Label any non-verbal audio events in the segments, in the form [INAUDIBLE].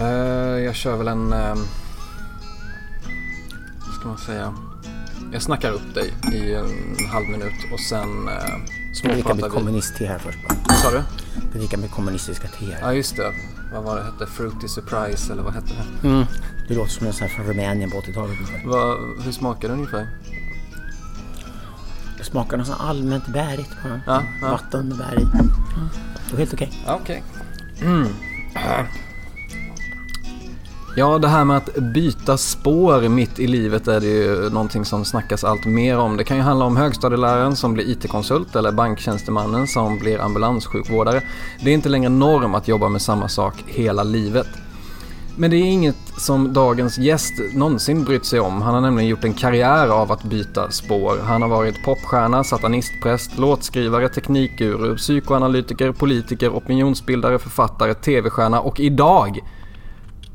Uh, jag kör väl en... Uh, vad ska man säga? Jag snackar upp dig i en halv minut och sen uh, småpratar vi. med kommunist-te här först bara. Vad sa du? Predika med kommunistiska te här. Ja, just det. Vad var det hette? Fruity Surprise eller vad hette det? Mm. Det låter som en sån här från Rumänien på 80-talet. Hur smakar det ungefär? Det smakar något allmänt bärigt bara. Ja, ja. Vatten med bär i. Ja, det var helt okej. Okay. Okej. Okay. Mm. Ja, det här med att byta spår mitt i livet är det ju någonting som snackas allt mer om. Det kan ju handla om högstadieläraren som blir IT-konsult eller banktjänstemannen som blir ambulanssjukvårdare. Det är inte längre norm att jobba med samma sak hela livet. Men det är inget som dagens gäst någonsin brytt sig om. Han har nämligen gjort en karriär av att byta spår. Han har varit popstjärna, satanistpräst, låtskrivare, teknikguru, psykoanalytiker, politiker, opinionsbildare, författare, tv-stjärna och idag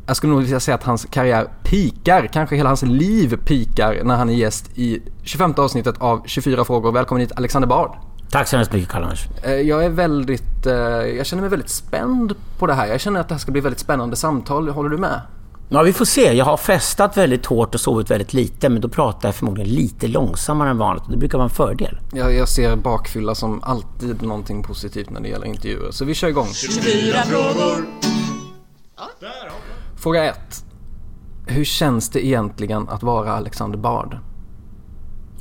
jag skulle nog vilja säga att hans karriär pikar, kanske hela hans liv pikar när han är gäst i 25 avsnittet av 24 frågor. Välkommen hit Alexander Bard. Tack så hemskt mycket Karl-Anders. Eh, jag är väldigt, eh, jag känner mig väldigt spänd på det här. Jag känner att det här ska bli väldigt spännande samtal. Håller du med? Ja, vi får se. Jag har festat väldigt hårt och sovit väldigt lite, men då pratar jag förmodligen lite långsammare än vanligt. Det brukar vara en fördel. Jag, jag ser bakfylla som alltid någonting positivt när det gäller intervjuer. Så vi kör igång. 24 frågor. Ja. Fråga 1. Hur känns det egentligen att vara Alexander Bard?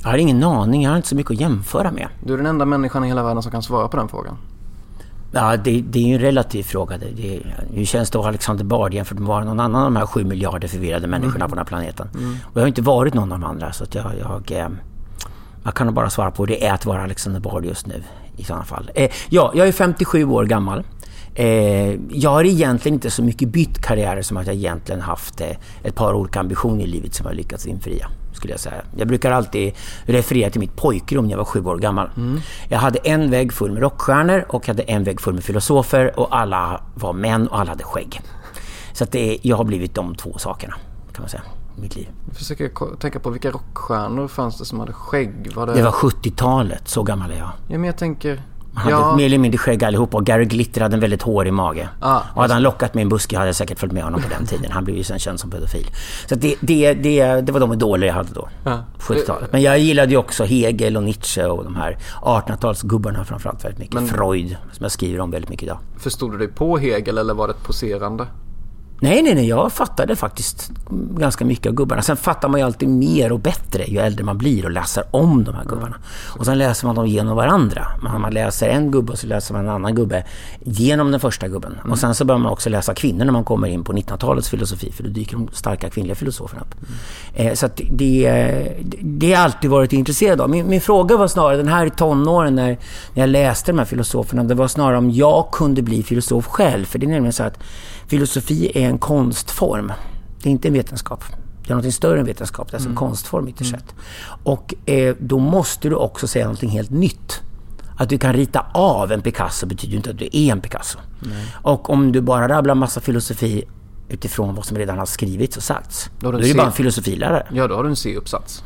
Jag har ingen aning. Jag har inte så mycket att jämföra med. Du är den enda människan i hela världen som kan svara på den frågan. Ja, det, det är ju en relativ fråga. Det, det, hur känns det att vara Alexander Bard jämfört med någon annan av de här sju miljarder förvirrade människorna mm. på den här planeten? Mm. Och jag har inte varit någon av de andra så att jag, jag, eh, jag kan bara svara på det är att vara Alexander Bard just nu i sådana fall. Eh, ja, jag är 57 år gammal. Eh, jag har egentligen inte så mycket bytt karriär som att jag egentligen haft eh, ett par olika ambitioner i livet som jag lyckats infria. Skulle jag säga. Jag brukar alltid referera till mitt pojkrum när jag var sju år gammal. Mm. Jag hade en vägg full med rockstjärnor och hade en vägg full med filosofer och alla var män och alla hade skägg. Så det, jag har blivit de två sakerna kan man säga mitt liv. Jag försöker tänka på vilka rockstjärnor fanns det som hade skägg? Var det... det var 70-talet, så gammal är jag. Ja, men jag tänker... Han hade ja. mer eller mindre skägg allihopa och Gary Glitter hade en väldigt hårig mage. Ah, och hade han lockat med en buske hade jag säkert följt med honom på den tiden. Han blev ju sen känd som pedofil. Så det, det, det, det var de idoler jag hade då. Ja. 70-talet. Men jag gillade ju också Hegel och Nietzsche och de här 1800-talsgubbarna framförallt väldigt mycket. Men, Freud, som jag skriver om väldigt mycket idag. Förstod du dig på Hegel eller var det ett poserande? Nej, nej, nej. Jag fattade faktiskt ganska mycket av gubbarna. Sen fattar man ju alltid mer och bättre ju äldre man blir och läser om de här gubbarna. Och sen läser man dem genom varandra. Man läser en gubbe och så läser man en annan gubbe genom den första gubben. Mm. Och sen så börjar man också läsa kvinnor när man kommer in på 1900-talets filosofi. För då dyker de starka kvinnliga filosoferna upp. Mm. Eh, så att det, det har jag alltid varit intresserad av. Min, min, fråga var snarare, den här tonåren när, när jag läste de här filosoferna, det var snarare om jag kunde bli filosof själv. För det är nämligen så att filosofi är en konstform. Det är inte en vetenskap. Det är något större än vetenskap. Det är alltså mm. en konstform ytterst mm. sett. Och eh, då måste du också säga någonting helt nytt. Att du kan rita av en Picasso betyder inte att du är en Picasso. Nej. Och om du bara rabblar massa filosofi utifrån vad som redan har skrivits och sagts. Då, då är du bara en filosofilärare. Ja, då har du en C-uppsats.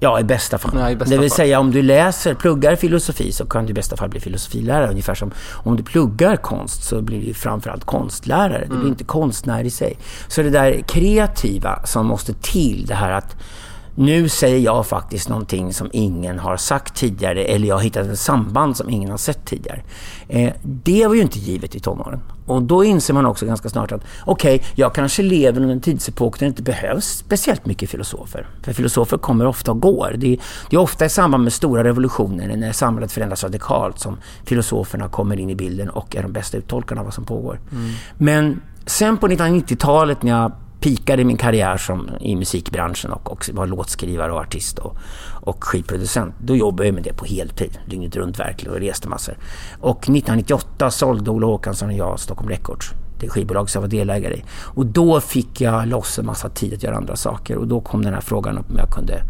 Ja, i bästa fall. Ja, i bästa det vill fall. säga om du läser, pluggar filosofi så kan du i bästa fall bli filosofilärare. Ungefär som om du pluggar konst så blir du framförallt konstlärare. Mm. Du blir inte konstnär i sig. Så det där kreativa som måste till, det här att nu säger jag faktiskt någonting som ingen har sagt tidigare eller jag har hittat ett samband som ingen har sett tidigare. Eh, det var ju inte givet i tonåren. Och då inser man också ganska snart att okej, okay, jag kanske lever under en tidsepok där det inte behövs speciellt mycket filosofer. För filosofer kommer ofta och går. Det är, det är ofta i samband med stora revolutioner, när samhället förändras radikalt, som filosoferna kommer in i bilden och är de bästa uttolkarna av vad som pågår. Mm. Men sen på 1990-talet när jag pikade min karriär som, i musikbranschen och, och var låtskrivare och artist och, och skivproducent. Då jobbade jag med det på heltid, dygnet runt verkligen och reste massor. Och 1998 sålde Ola Håkansson och jag Stockholm Records det skivbolag som jag var delägare i. Och då fick jag loss en massa tid att göra andra saker och då kom den här frågan upp om jag kunde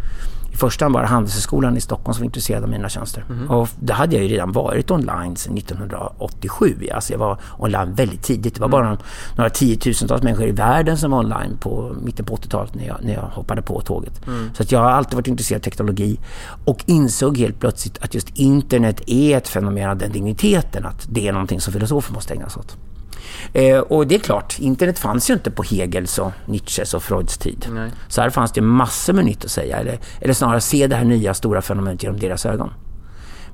i första hand bara Handelshögskolan i Stockholm som var intresserad av mina tjänster. Mm. Och det hade jag ju redan varit online sedan 1987. Alltså jag var online väldigt tidigt. Det var bara mm. några tiotusentals människor i världen som var online på mitten på 80-talet när jag, när jag hoppade på tåget. Mm. Så att jag har alltid varit intresserad av teknologi och insåg helt plötsligt att just internet är ett fenomen av den digniteten att det är någonting som filosofer måste ägna sig åt. Eh, och det är klart, internet fanns ju inte på Hegels och Nietzsches och Freuds tid. Nej. Så här fanns det massor med nytt att säga. Eller, eller snarare se det här nya stora fenomenet genom deras ögon.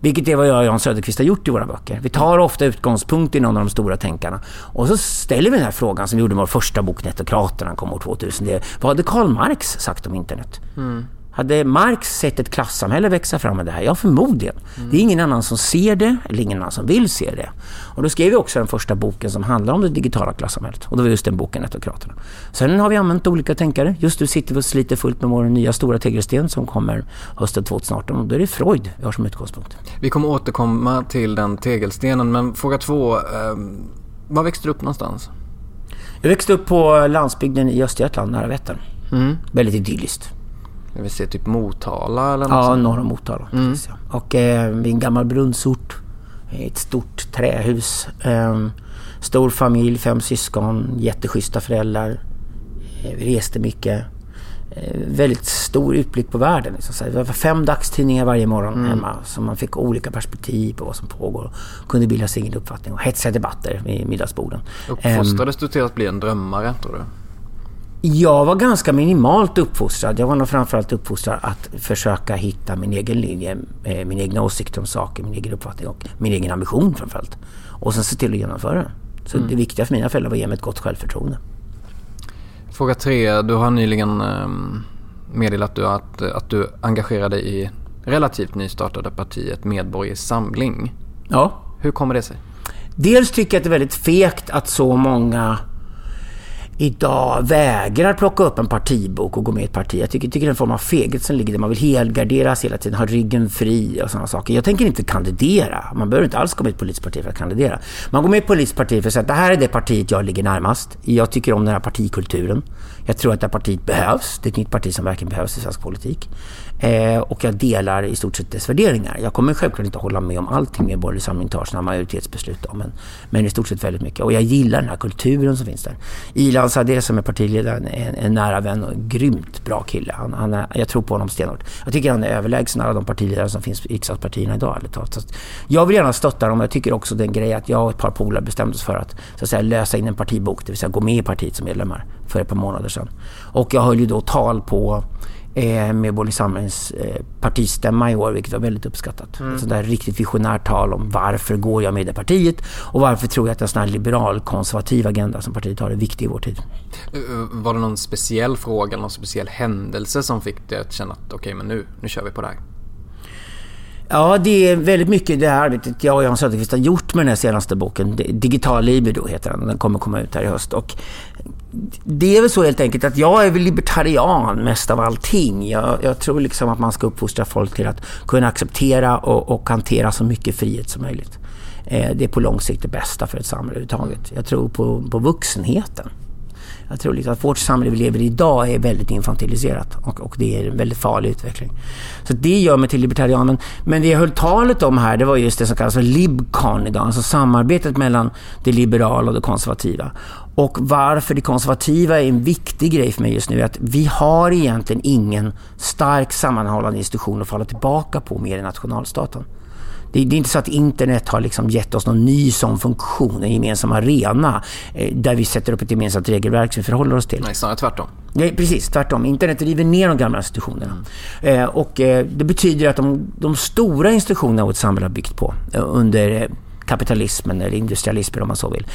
Vilket är vad jag och Jan Söderqvist har gjort i våra böcker. Vi tar ofta utgångspunkt i någon av de stora tänkarna. Och så ställer vi den här frågan som vi gjorde med vår första bok Netokraterna kom år 2000. Det, vad hade Karl Marx sagt om internet? Mm. Hade Marx sett ett klassamhälle växa fram med det här? Ja, förmodligen. Mm. Det är ingen annan som ser det, eller ingen annan som vill se det. Och då skrev vi också den första boken som handlar om det digitala klassamhället. Och då var just den boken Etokraterna. Sen har vi använt olika tänkare. Just nu sitter vi och sliter fullt med vår nya stora tegelsten som kommer hösten 2018. Och då är det Freud vi har som utgångspunkt. Vi kommer återkomma till den tegelstenen, men fråga två. Eh, var växte du upp någonstans? Jag växte upp på landsbygden i Östergötland, nära Vättern. Mm. Väldigt idylliskt. Jag vill se typ Motala eller något Ja, norr om Motala. Mm. Precis, ja. Och eh, vid en gammal brunnsort. Ett stort trähus. Eh, stor familj, fem syskon, jätteschyssta föräldrar. Eh, vi reste mycket. Eh, väldigt stor utblick på världen. Liksom. Det var fem dagstidningar varje morgon mm. hemma. Så man fick olika perspektiv på vad som pågår. Och kunde bilda sin egen uppfattning och hetsiga debatter vid middagsborden. Uppfostrades um, du till att bli en drömmare tror du? Jag var ganska minimalt uppfostrad. Jag var nog framförallt uppfostrad att försöka hitta min egen linje, eh, min egna åsikter om saker, min egen uppfattning och min egen ambition framförallt. Och sen se till att genomföra. Så mm. det viktiga för mina föräldrar var att ge mig ett gott självförtroende. Fråga tre. Du har nyligen ehm, meddelat att, att du engagerar dig i relativt nystartade partiet Medborgerlig Samling. Ja. Hur kommer det sig? Dels tycker jag att det är väldigt fegt att så många idag vägrar plocka upp en partibok och gå med i ett parti. Jag tycker, tycker det är en form av feghet som ligger där. Man vill helgarderas hela tiden, ha ryggen fri och sådana saker. Jag tänker inte kandidera. Man behöver inte alls gå med i ett politiskt parti för att kandidera. Man går med i ett politiskt parti för att säga att det här är det partiet jag ligger närmast. Jag tycker om den här partikulturen. Jag tror att det här partiet behövs. Det är ett nytt parti som verkligen behövs i svensk politik. Eh, och jag delar i stort sett dess värderingar. Jag kommer självklart inte hålla med om allting Medborgerlig Samling tar sina majoritetsbeslut om. Men, men i stort sett väldigt mycket. Och jag gillar den här kulturen som finns där. Ilan Sadeh som är partiledaren är en, nära vän och en grymt bra kille. Han, han är, jag tror på honom stenhårt. Jag tycker han är överlägsen alla de partiledare som finns i riksdagspartierna idag. Så jag vill gärna stötta dem. Jag tycker också den grej att jag och ett par polare bestämde oss för att, så att säga, lösa in en partibok. Det vill säga gå med i partiet som medlemmar för ett par månader sedan. Och jag höll ju då tal på eh, med Borgerlig Samlings eh, partistämma i år, vilket var väldigt uppskattat. Mm. Ett sånt där riktigt visionärt tal om varför går jag med i partiet och varför tror jag att en sån här liberal konservativ agenda som partiet har är viktig i vår tid. Eh, var det någon speciell fråga, någon speciell händelse som fick dig att känna att okej, okay, men nu, nu kör vi på det här? Ja, det är väldigt mycket det här arbetet jag och Jan Söderqvist har gjort med den här senaste boken. Digital libido heter den. Den kommer komma ut här i höst. Och det är väl så helt enkelt att jag är väl libertarian mest av allting. Jag, jag tror liksom att man ska uppfostra folk till att kunna acceptera och, och hantera så mycket frihet som möjligt. Eh, det är på lång sikt det bästa för ett samhälle överhuvudtaget. Jag tror på, på vuxenheten. Jag tror liksom att vårt samhälle vi lever i idag är väldigt infantiliserat och, och det är en väldigt farlig utveckling. Så det gör mig till libertarian. Men, men det jag höll talet om här, det var just det som kallas för LibCon idag, alltså samarbetet mellan det liberala och det konservativa. Och varför det konservativa är en viktig grej för mig just nu är att vi har egentligen ingen stark sammanhållande institution att falla tillbaka på mer än nationalstaten. Det, det, är inte så att internet har liksom gett oss någon ny sån funktion, en gemensam arena eh, där vi sätter upp ett gemensamt regelverk som vi förhåller oss till. Nej, snarare tvärtom. Nej, precis, tvärtom. Internet river ner de gamla institutionerna. Mm. Eh, och eh, det betyder att de, de stora institutionerna vårt samhälle har byggt på eh, under eh, kapitalismen eller industrialismen om man så vill.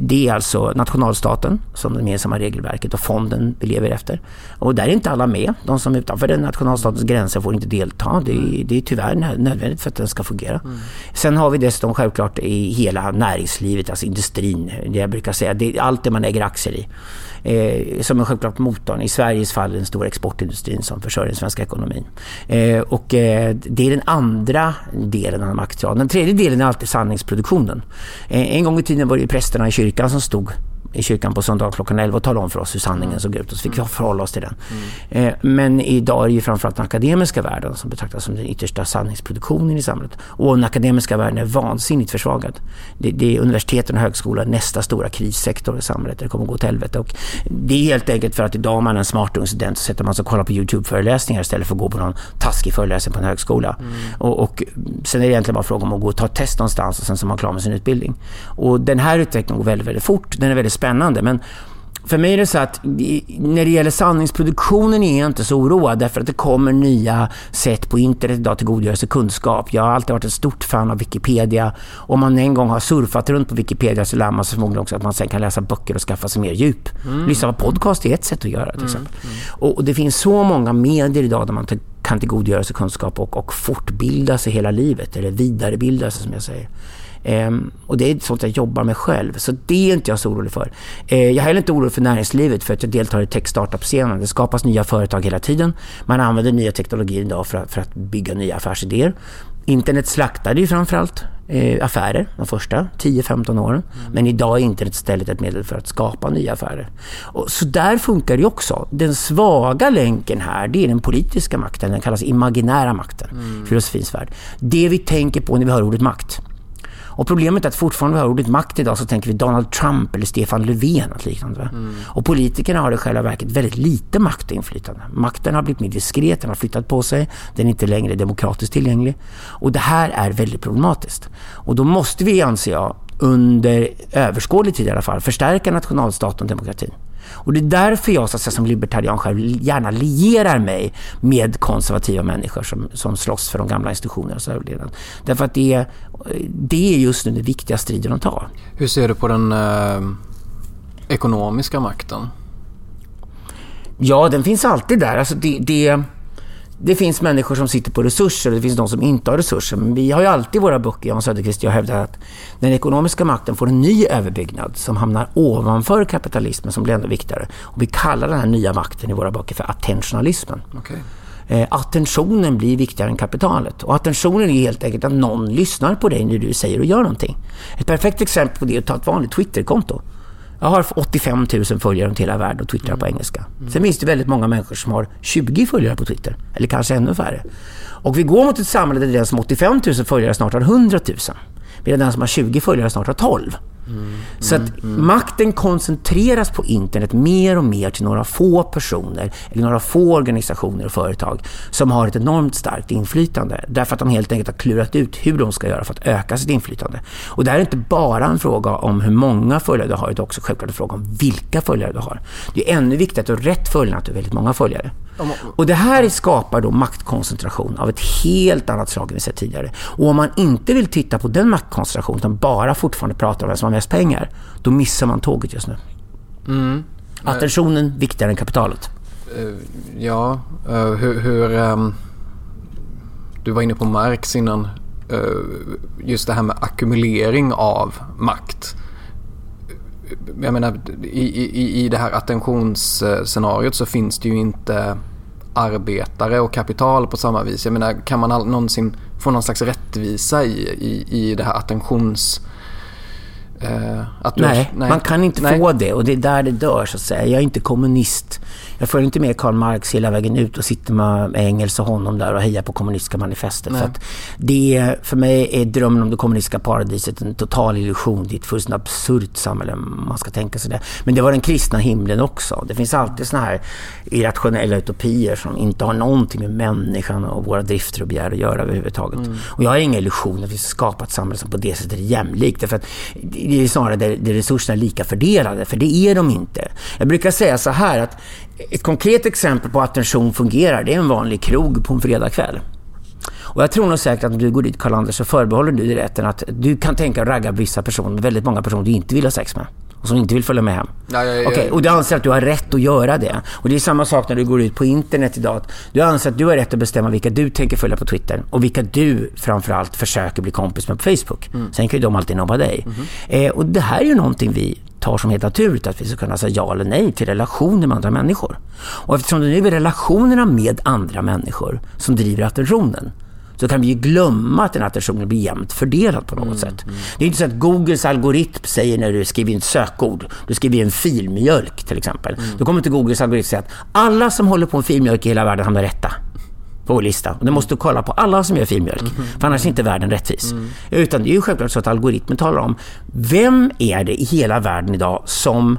Det, är alltså nationalstaten som det gemensamma regelverket och fonden vi lever efter. Och där är inte alla med. De som är utanför den nationalstatens gränser får inte delta. Det är, det är tyvärr nödvändigt för att den ska fungera. Mm. Sen har vi dessutom självklart i hela näringslivet, alltså industrin. Det jag brukar säga, det är allt det man äger aktier i eh, som är självklart motorn. I Sveriges fall den stora exportindustrin som försörjer den svenska ekonomin. Eh, och eh, det är den andra delen av maktraden. Den tredje delen är alltid sanningsproduktionen. Eh, en gång i tiden var det prästerna i kyrkan som stod i kyrkan på söndag klockan 11 och talade om för oss hur sanningen mm. såg ut och så fick vi mm. förhålla oss till den. Mm. Eh, men idag är det ju framförallt den akademiska världen som betraktas som den yttersta sanningsproduktionen i samhället. Och den akademiska världen är vansinnigt försvagad. Det, det är universiteten och högskolor nästa stora krissektor i samhället. Det kommer att gå till helvete. Och det är helt enkelt för att idag om man är en smart ung student så sätter man sig och kollar på YouTube-föreläsningar istället för att gå på någon taskig föreläsning på en högskola. Mm. Och, och, sen är det egentligen bara fråga om att gå och ta ett test någonstans och sen så är man klar med sin utbildning. Och den här utvecklingen går väldigt, väldigt fort. Den är väldigt spännande. Men för mig är det så att när det gäller sanningsproduktionen är jag inte så oroad därför att det kommer nya sätt på internet idag till godgörelse kunskap. Jag har alltid varit ett stort fan av Wikipedia. Om man en gång har surfat runt på Wikipedia så lär man sig förmodligen också att man sen kan läsa böcker och skaffa sig mer djup. Mm. Lyssna på podcast är ett sätt att göra till mm. exempel. Mm. Mm. Och det finns så många medier idag där man kan tillgodogöra sig kunskap och, och fortbilda sig hela livet, eller vidarebilda sig som jag säger. Um, och det är sånt jag jobbar med själv. Så det är inte jag så orolig för. Uh, jag är heller inte orolig för näringslivet för att jag deltar i tech startup-scenen. Det skapas nya företag hela tiden. Man använder nya teknologier idag för att, för att bygga nya affärsidéer. Internet slaktade ju framförallt eh, affärer de första 10-15 åren. Mm. Men idag är internet istället ett medel för att skapa nya affärer. Och så där funkar det också. Den svaga länken här, det är den politiska makten. Den kallas imaginära makten, mm. filosofins värld. Det vi tänker på när vi hör ordet makt. Och problemet är att fortfarande har ordet makt idag så tänker vi Donald Trump eller Stefan Löfven och liknande. Mm. Och politikerna har i själva verket väldigt lite makt och inflytande. Makten har blivit mer diskret, den har flyttat på sig, den är inte längre demokratiskt tillgänglig. Och det här är väldigt problematiskt. Och då måste vi, anser jag, under överskådlig tid i alla fall, förstärka nationalstaten och demokratin. Och det är därför jag så att säga, som libertarian själv gärna lierar mig med konservativa människor som, som slåss för de gamla institutionernas överlevnad. Därför att det är, det är just nu den viktiga striden att ta. Hur ser du på den eh, ekonomiska makten? Ja, den finns alltid där. Alltså det, det det finns människor som sitter på resurser och det finns de som inte har resurser. Men vi har ju alltid i våra böcker, Jan Söderqvist, jag hävdar att den ekonomiska makten får en ny överbyggnad som hamnar ovanför kapitalismen som blir ännu viktigare. Och vi kallar den här nya makten i våra böcker för attentionalismen. Okay. Eh, attentionen blir viktigare än kapitalet. Och attentionen är helt enkelt att någon lyssnar på dig när du säger och gör någonting. Ett perfekt exempel på det är att ta ett vanligt Twitterkonto. Jag har 85 000 följare runt hela världen och twittrar mm. på engelska. Mm. Sen finns det väldigt många människor som har 20 följare på Twitter. Eller kanske ännu färre. Och vi går mot ett samhälle där den som har 85 000 följare snart har 100 000. Medan den som har 20 följare snart har 12. Så att mm. makten koncentreras på internet mer och mer till några få personer eller några få organisationer och företag som har ett enormt starkt inflytande. Därför att de helt enkelt har klurat ut hur de ska göra för att öka sitt inflytande. Och det här är inte bara en fråga om hur många följare du har, det är också självklart en fråga om vilka följare du har. Det är ännu viktigare att du har rätt följare, att du har väldigt många följare. Och det här skapar då maktkoncentration av ett helt annat slag än vi sett tidigare. Och om man inte vill titta på den maktkoncentrationen utan bara fortfarande pratar om vem som har mest pengar, då missar man tåget just nu. Mm. Attentionen viktigare än kapitalet. Uh, ja, uh, hur... hur um, du var inne på Marx innan. Uh, just det här med ackumulering av makt. Jag menar, i, i, i det här attentionsscenariot så finns det ju inte arbetare och kapital på samma vis. Jag menar, kan man någonsin få någon slags rättvisa i, i, i det här attentions Uh, nej, nej, man kan inte nej. få det och det är där det dör så att säga. Jag är inte kommunist. Jag följer inte med Karl Marx hela vägen ut och sitter med Engels och honom där och hejar på kommunistiska manifestet. För att det, för mig är drömmen om det kommunistiska paradiset en total illusion. Det är ett fullständigt absurt samhälle man ska tänka sig det. Men det var den kristna himlen också. Det finns alltid såna här irrationella utopier som inte har någonting med människan och våra drifter och begär att göra överhuvudtaget. Mm. Och jag har inga illusioner att vi ska skapa ett samhälle som på det sättet är jämlikt. Därför att det är snarare där, där resurserna är lika fördelade, för det är de inte. Jag brukar säga så här att ett konkret exempel på att attention fungerar, det är en vanlig krog på en fredagkväll. Och jag tror nog säkert att om du går dit Karl-Anders så förbehåller du dig rätten att du kan tänka att ragga vissa personer, väldigt många personer du inte vill ha sex med och som inte vill följa med hem. Okej, och du anser att du har rätt att göra det. Och det är samma sak när du går ut på internet idag. Du anser att du har rätt att bestämma vilka du tänker följa på Twitter och vilka du framförallt försöker bli kompis med på Facebook. Mm. Sen kan ju de alltid nobba dig. Mm-hmm. Eh, och det här är ju någonting vi tar som helt naturligt, att vi ska kunna säga ja eller nej till relationer med andra människor. Och eftersom det nu är relationerna med andra människor som driver attentionen, så kan vi ju glömma att den attentionen blir jämnt fördelad på något sätt. Det är inte så att Googles algoritm säger när du skriver in ett sökord, du skriver in filmjölk till exempel. Då kommer inte Googles algoritm säga att alla som håller på med filmjölk i hela världen hamnar rätta på vår lista. Och det måste du kolla på alla som gör filmjölk. För annars är inte världen rättvis. Utan det är ju självklart så att algoritmen talar om vem är det i hela världen idag som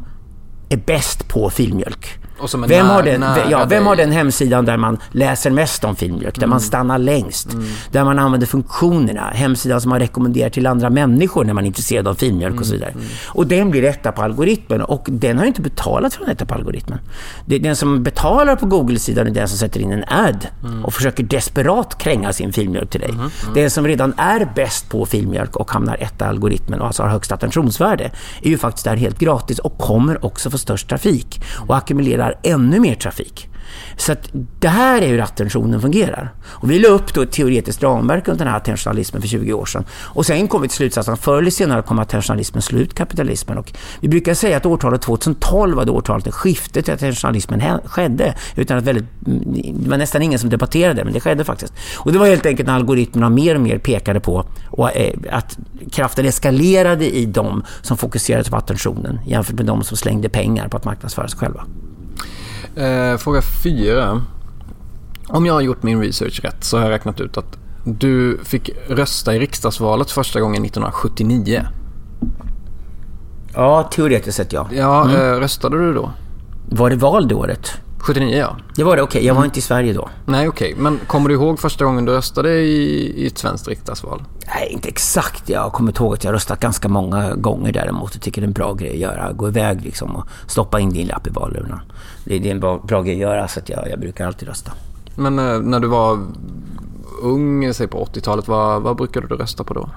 är bäst på filmjölk? Vem, har den, ja, vem har den hemsidan där man läser mest om filmjölk, där man stannar längst, där man använder funktionerna, hemsidan som man rekommenderar till andra människor när man är intresserad av filmjölk och så vidare. Och den blir rätta på algoritmen och den har inte betalat för att rätta på algoritmen. Det är den som betalar på Google-sidan är den som sätter in en ad och försöker desperat kränga sin filmjölk till dig. Den som redan är bäst på filmjölk och hamnar etta i algoritmen och alltså har högst attentionsvärde är ju faktiskt där helt gratis och kommer också få störst trafik och genererar ännu mer trafik. Så att det här är hur attentionen fungerar. Och vi la upp då ett teoretiskt ramverk under den här attentionalismen för 20 år sedan. Och sen kom vi till slutsatsen att förr eller senare kommer attentionalismen slå ut kapitalismen. Och vi brukar säga att årtalet 2012 var det årtalet när skiftet till attentionalismen skedde. Utan att väldigt, mm, det var nästan ingen som debatterade det, men det skedde faktiskt. Och det var helt enkelt när algoritmerna mer och mer pekade på och, eh, att kraften eskalerade i de som fokuserade på attentionen jämfört med de som slängde pengar på att marknadsföra sig själva. Eh, fråga fyra. Om jag har gjort min research rätt så har jag räknat ut att du fick rösta i riksdagsvalet första gången 1979. Ja, teoretiskt sett ja. Ja, eh, röstade du då? Var det val det året? 79 ja. Det var det, okej. Jag var inte i Sverige då. Nej okej, men kommer du ihåg första gången du röstade i, i ett svenskt riksdagsval? Nej, inte exakt. Jag kommer ihåg att jag röstat ganska många gånger däremot. Jag tycker det är en bra grej att göra. Gå iväg liksom och stoppa in din lapp i valurnan. Det, det är en bra, bra grej att göra så att jag, jag brukar alltid rösta. Men eh, när du var ung, säg på 80-talet, vad, vad brukade du rösta på då?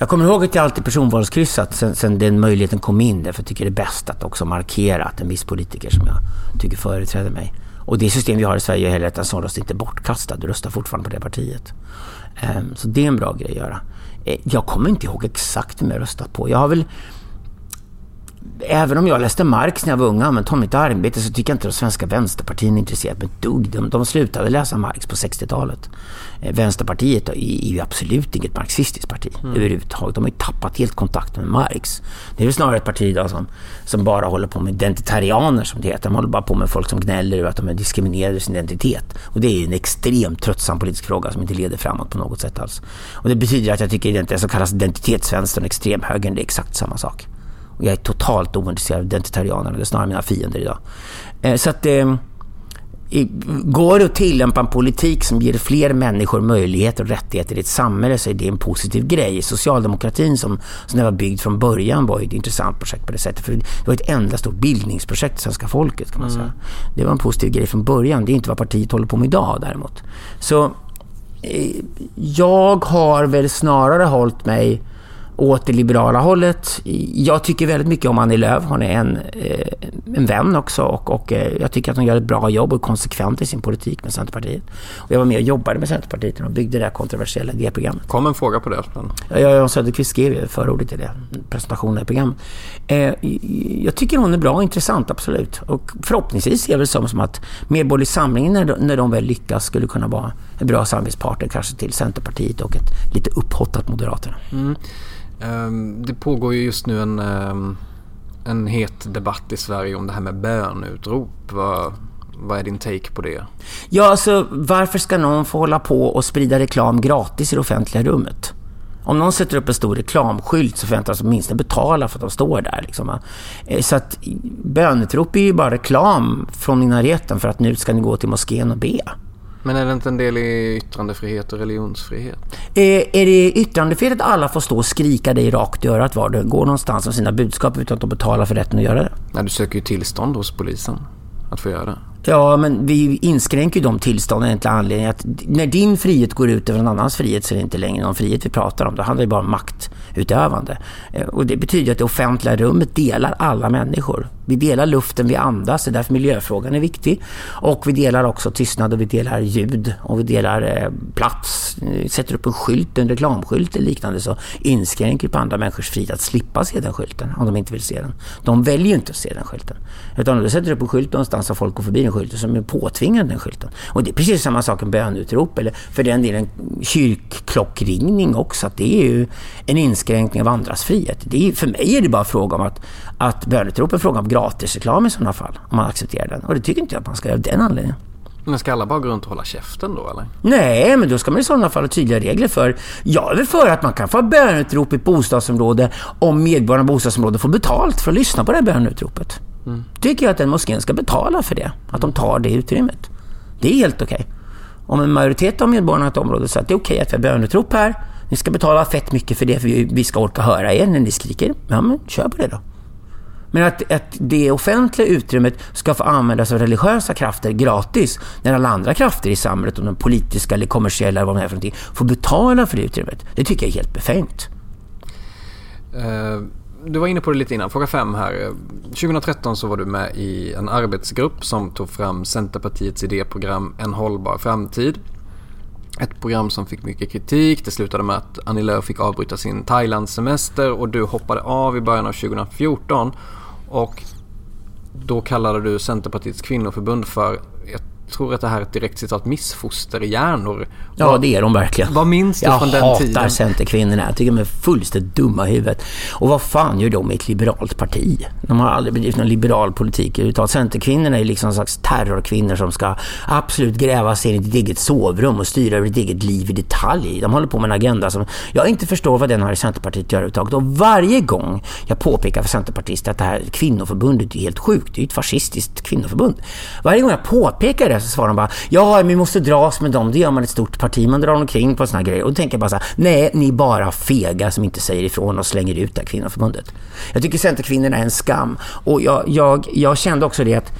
Jag kommer ihåg att jag alltid personvalskryssat sen, sen den möjligheten kom in. Därför jag tycker det är bäst att också markera att en viss politiker som jag tycker företräder mig. Och det system vi har i Sverige är heller att en sån röst inte är bortkastad. Du röstar fortfarande på det partiet. Ehm, så det är en bra grej att göra. Eh, jag kommer inte ihåg exakt vem jag röstat på. Jag har väl... Även om jag läste Marx när jag var ung och i mitt arbete så tycker jag inte de svenska vänsterpartierna är intresserade med ett dugg. De, de slutade läsa Marx på 60-talet. Eh, Vänsterpartiet är, ju absolut inget marxistiskt parti överhuvudtaget. De har ju tappat helt kontakten med Marx. Det är väl snarare ett parti idag som, som bara håller på med identitarianer som det heter. De håller bara på med folk som gnäller över att de är diskriminerade i sin identitet. Och det är ju en extremt tröttsam politisk fråga som inte leder framåt på något sätt alls. Och det betyder att jag tycker att det som kallas identitetsvänstern och extremhögern det är exakt samma sak. Och jag är totalt ointresserad av identitarianerna. Det är snarare mina fiender idag. Eh, så att... Eh, i- Går det att tillämpa en politik som ger fler människor möjligheter och rättigheter i ett samhälle så är det en positiv grej. Socialdemokratin som, som den var byggd från början var ett intressant projekt på det sättet. För det var ett enda stort bildningsprojekt för svenska folket kan man säga. Det var en positiv grej från början. Det är inte vad partiet håller på med idag däremot. Så eh, jag har väl snarare hållit mig åt det liberala hållet. Jag tycker väldigt mycket om Annie Lööf. Hon är en, eh, en vän också och, och eh, jag tycker att hon gör ett bra jobb och är konsekvent i sin politik med Centerpartiet. Och jag var med och jobbade med Centerpartiet när de byggde det här kontroversiella idéprogrammet. Kom en fråga på det. Men... Ja, Jan Söderqvist skrev förordet till det, presentationen i programmet. Eh, jag tycker hon är bra och intressant, absolut. Och förhoppningsvis ser jag väl som, som att Medborgerlig Samling, när de, när de väl lyckas, skulle kunna vara en bra samarbetspartner kanske till Centerpartiet och ett lite upphottat Moderaterna. Ehm, Ehm, det pågår ju just nu en, ehm, en het debatt i Sverige om det här med bönutrop. Vad, vad är din take på det? Ja, alltså varför ska någon få hålla på och sprida reklam gratis i det offentliga rummet? Om någon sätter upp en stor reklamskylt så förväntas de åtminstone betala för att de står där. Liksom. Eh, så att bönutrop är ju bara reklam från minareten för att nu ska ni gå till moskén och be. Men är det inte en del i yttrandefrihet och religionsfrihet? Eh, Är det yttrandefrihet att alla får stå och skrika dig rakt i örat var du går någonstans med sina budskap utan att de betalar för rätten att göra det? Nej, du söker ju tillstånd hos polisen att få göra det. Ja, men vi inskränker ju de tillstånden till anledning att när din frihet går ut över någon annans frihet så är det inte längre någon frihet vi pratar om. Då handlar det bara om maktutövande. Eh, och det betyder att det offentliga rummet delar alla människor. Vi delar luften vi andas, det är därför miljöfrågan är viktig. Och vi delar också tystnad och vi delar ljud och vi delar eh, plats. Sätter upp en skylt, en reklamskylt eller liknande så inskränker på andra människors frihet att slippa se den skylten om de inte vill se den. De väljer ju inte att se den skylten. Utan om du sätter upp en skylt någonstans och folk går förbi den skylten som är påtvingad den skylten. Och det är precis samma sak med bönutrop eller för den delen kyrkklockringning också. Att det är ju en inskränkning av andras frihet. Det är, för mig är det bara fråga om att, att bönutrop är fråga om gratisreklam i sådana fall. Om man accepterar den. Och det tycker inte jag att man ska göra av den anledningen. Men ska alla bara gå runt och hålla käften då eller? Nej, men då ska man i sådana fall ha tydliga regler för. Jag är väl för att man kan få bönutrop i ett bostadsområde om medborgarna i bostadsområdet får betalt för att lyssna på det här bönutropet. Mm. Tycker jag att den moskén ska betala för det. Att de tar det utrymmet. Det är helt okej. Okay. Om en majoritet av medborgarna i ett område säger att det är okej okay att vi har bönutrop här. Ni ska betala fett mycket för det för vi ska orka höra er när ni skriker. Ja, men kör på det då. Men att, att det offentliga utrymmet ska få användas av religiösa krafter gratis när alla andra krafter i samhället, om de politiska eller kommersiella eller vad de är för någonting, får betala för det utrymmet. Det tycker jag är helt befängt. Uh, du var inne på det lite innan. Fråga fem här. Eh, 2013 så var du med i en arbetsgrupp som tog fram Centerpartiets idéprogram En hållbar framtid. Ett program som fick mycket kritik. Det slutade med att Annie Lööf fick avbryta sin Thailandssemester och du hoppade av i början av 2014. Och då kallade du Centerpartiets kvinnoförbund för tror att det här är ett direkt citat, missfosterhjärnor. Ja, det är de verkligen. Vad minns du jag från den tiden? Jag hatar Centerkvinnorna. Jag tycker de är fullständigt dumma i huvudet. Och vad fan gör de i ett liberalt parti? De har aldrig bedrivit någon liberal politik överhuvudtaget. Centerkvinnorna är liksom en slags terrorkvinnor som ska absolut gräva sig in i ett eget sovrum och styra över ett eget liv i detalj. De håller på med en agenda som jag inte förstår vad den har i Centerpartiet att göra överhuvudtaget. Och varje gång jag påpekar för Centerpartister att det här kvinnoförbundet är helt sjukt, det är ett fascistiskt kvinnoförbund. Varje gång jag påpekar det så svarar de bara ja, vi måste dras med dem. Det gör man ett stort parti. Man drar omkring på såna grejer. Och då tänker jag bara så här, nej, ni är bara fega som inte säger ifrån och slänger ut det här kvinnoförbundet. Jag tycker Centerkvinnorna är en skam. Och jag, jag, jag kände också det att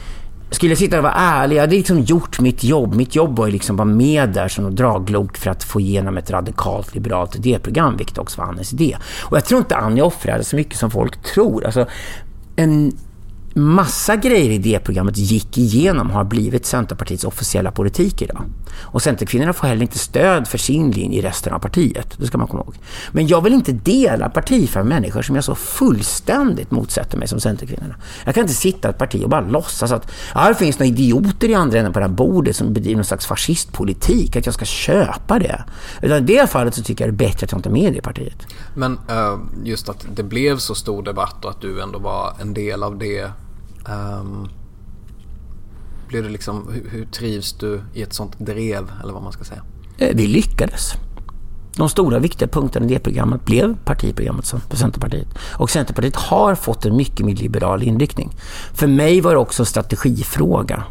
skulle jag sitta och vara ärlig, jag hade liksom gjort mitt jobb. Mitt jobb var ju liksom vara med där som draglok för att få igenom ett radikalt liberalt idéprogram, vilket också var Annes idé. Och jag tror inte Annie offrade så mycket som folk tror. Alltså, en massa grejer i det programmet gick igenom har blivit Centerpartiets officiella politik idag. Och Centerkvinnorna får heller inte stöd för sin linje i resten av partiet. Det ska man komma ihåg. Men jag vill inte dela parti för människor som jag så fullständigt motsätter mig som Centerkvinnorna. Jag kan inte sitta i ett parti och bara låtsas att ja, det finns några idioter i andra änden på det här bordet som bedriver någon slags fascistpolitik. Att jag ska köpa det. Utan i det fallet så tycker jag det är bättre att jag inte är med i det partiet. Men uh, just att det blev så stor debatt och att du ändå var en del av det Um, blir det liksom, hur, hur, trivs du i ett sånt drev eller vad man ska säga? Eh, vi lyckades. De stora viktiga punkterna i det programmet blev partiprogrammet för Centerpartiet. Och Centerpartiet har fått en mycket mer liberal inriktning. För mig var det också en strategifråga.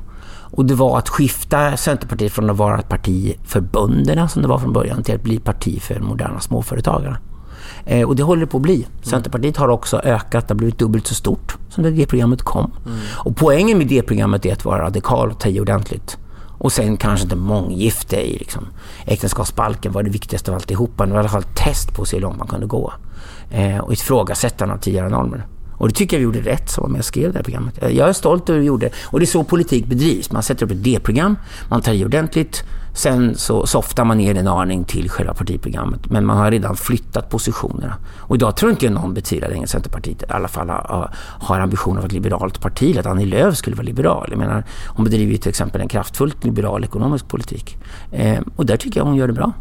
Och det var att skifta Centerpartiet från att vara ett parti för bönderna som det var från början till att bli parti för moderna småföretagare. Eh, och det håller det på att bli. Mm. Centerpartiet har också ökat, det har blivit dubbelt så stort som när det programmet kom. Mm. Och poängen med det programmet är att vara radikal och ta i ordentligt. Och sen kanske inte månggifte i liksom, äktenskapsbalken var det viktigaste av alltihopa. Det var i alla fall ett test på hur långt man kunde gå. Eh, och ifrågasättande av tidigare normer. Och det tycker jag vi gjorde rätt som var med och skrev det här programmet. Jag är stolt över hur vi gjorde. Och det är så politik bedrivs. Man sätter upp ett D-program, man tar i ordentligt, sen så softar man ner en aning till själva partiprogrammet. Men man har redan flyttat positionerna. Och idag tror inte jag någon betvivlar längre Centerpartiet i alla fall har, har ambitionen att vara ett liberalt parti. Att Annie Lööf skulle vara liberal. Jag menar, hon bedriver ju till exempel en kraftfullt liberal ekonomisk politik. Eh, och där tycker jag hon gör det bra.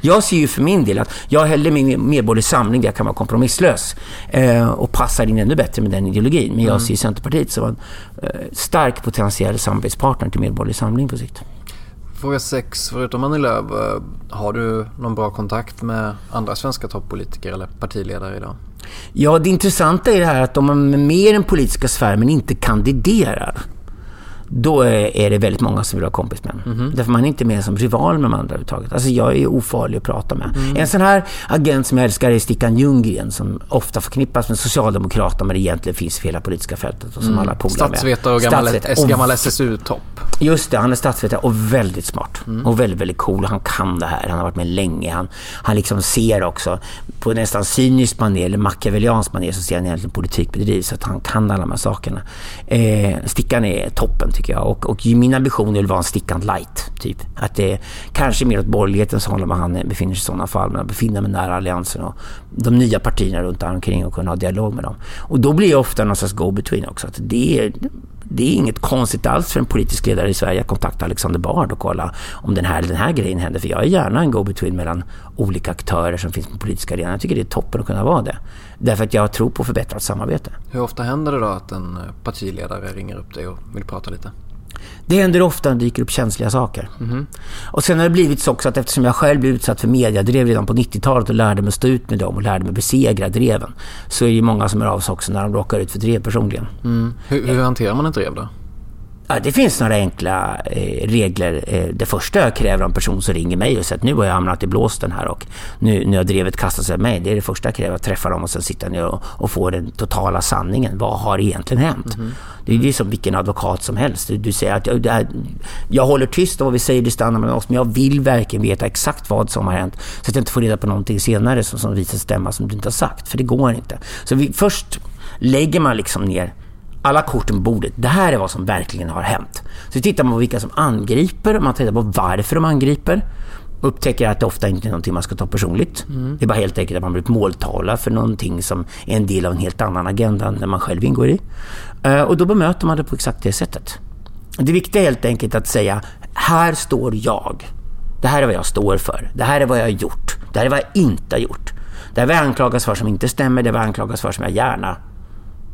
Jag ser ju för min del att jag hellre min medborgerlig samling där jag kan vara kompromisslös eh, och passar in ännu bättre med den ideologin. Men jag mm. ser Centerpartiet som en eh, stark potentiell samarbetspartner till medborgerlig samling på sikt. Fråga 6. Förutom Annie Lööf, eh, har du någon bra kontakt med andra svenska toppolitiker eller partiledare idag? Ja, det intressanta är det här att om man är med i den politiska sfären men inte kandiderar då är det väldigt många som vill vara kompis med en. Mm. Därför man är inte med som rival med de andra överhuvudtaget. Alltså jag är ofarlig att prata med. Mm. En sån här agent som jag älskar är Stickan Ljunggren som ofta förknippas med Socialdemokraterna men egentligen finns i hela politiska fältet och som mm. alla polare med. Statsvetare och gammal, gammal SSU-topp. Just det, han är statsvetare och väldigt smart. Mm. Och väldigt, väldigt cool. Han kan det här. Han har varit med länge. Han, han liksom ser också på nästan cyniskt manér, eller machiavellianskt manér, så ser han egentligen politik bedrivs. Så att han kan alla de här sakerna. Eh, Stickan är toppen tycker jag. Och, och min ambition är att vara en stickant light, typ. Att det är kanske mer åt borgerlighetens håll om han befinner sig i sådana fall. Men att befinna mig nära alliansen och de nya partierna runt omkring och kunna ha dialog med dem. Och då blir jag ofta någon slags go-between också. Att det är det är inget konstigt alls för en politisk ledare i Sverige att kontakta Alexander Bard och kolla om den här eller den här grejen händer. För jag är gärna en go-between mellan olika aktörer som finns på politiska arenan. Jag tycker det är toppen att kunna vara det. Därför att jag tror på förbättrat samarbete. Hur ofta händer det då att en partiledare ringer upp dig och vill prata lite? Det händer ofta när det dyker upp känsliga saker. Mm. Och sen har det blivit så också att eftersom jag själv blev utsatt för mediadrev redan på 90-talet och lärde mig stå ut med dem och lärde mig besegra dreven. Så är det många som är av sig också när de råkar ut för drev personligen. Mm. Hur, hur hanterar man ett drev då? Ja, det finns några enkla eh, regler. Eh, det första jag kräver av en person som ringer mig och säger att nu har jag hamnat i blåsten här och nu, nu har drevet kastat sig mig. Det är det första jag kräver, att träffa dem och sen sitta ner och, och få den totala sanningen. Vad har egentligen hänt? Mm. Det är ju som vilken advokat som helst. Du, du säger att jag, här, jag håller tyst om vad vi säger, det stannar mellan oss, men jag vill verkligen veta exakt vad som har hänt. Så att jag inte får reda på någonting senare som, som visar stämma som du inte har sagt. För det går inte. Så vi, först lägger man liksom ner alla korten på bordet. Det här är vad som verkligen har hänt. Så tittar man på vilka som angriper, man tittar på varför de angriper. Upptäcker att det ofta inte är någonting man ska ta personligt. Mm. Det är bara helt enkelt att man blivit måltavla för någonting som är en del av en helt annan agenda än den man själv ingår i. Eh, och då bemöter man det på exakt det sättet. Det viktiga är helt enkelt att säga, här står jag. Det här är vad jag står för. Det här är vad jag har gjort. Det här är vad jag inte har gjort. Det här är vad jag anklagas för som inte stämmer. Det är vad jag anklagas för som jag gärna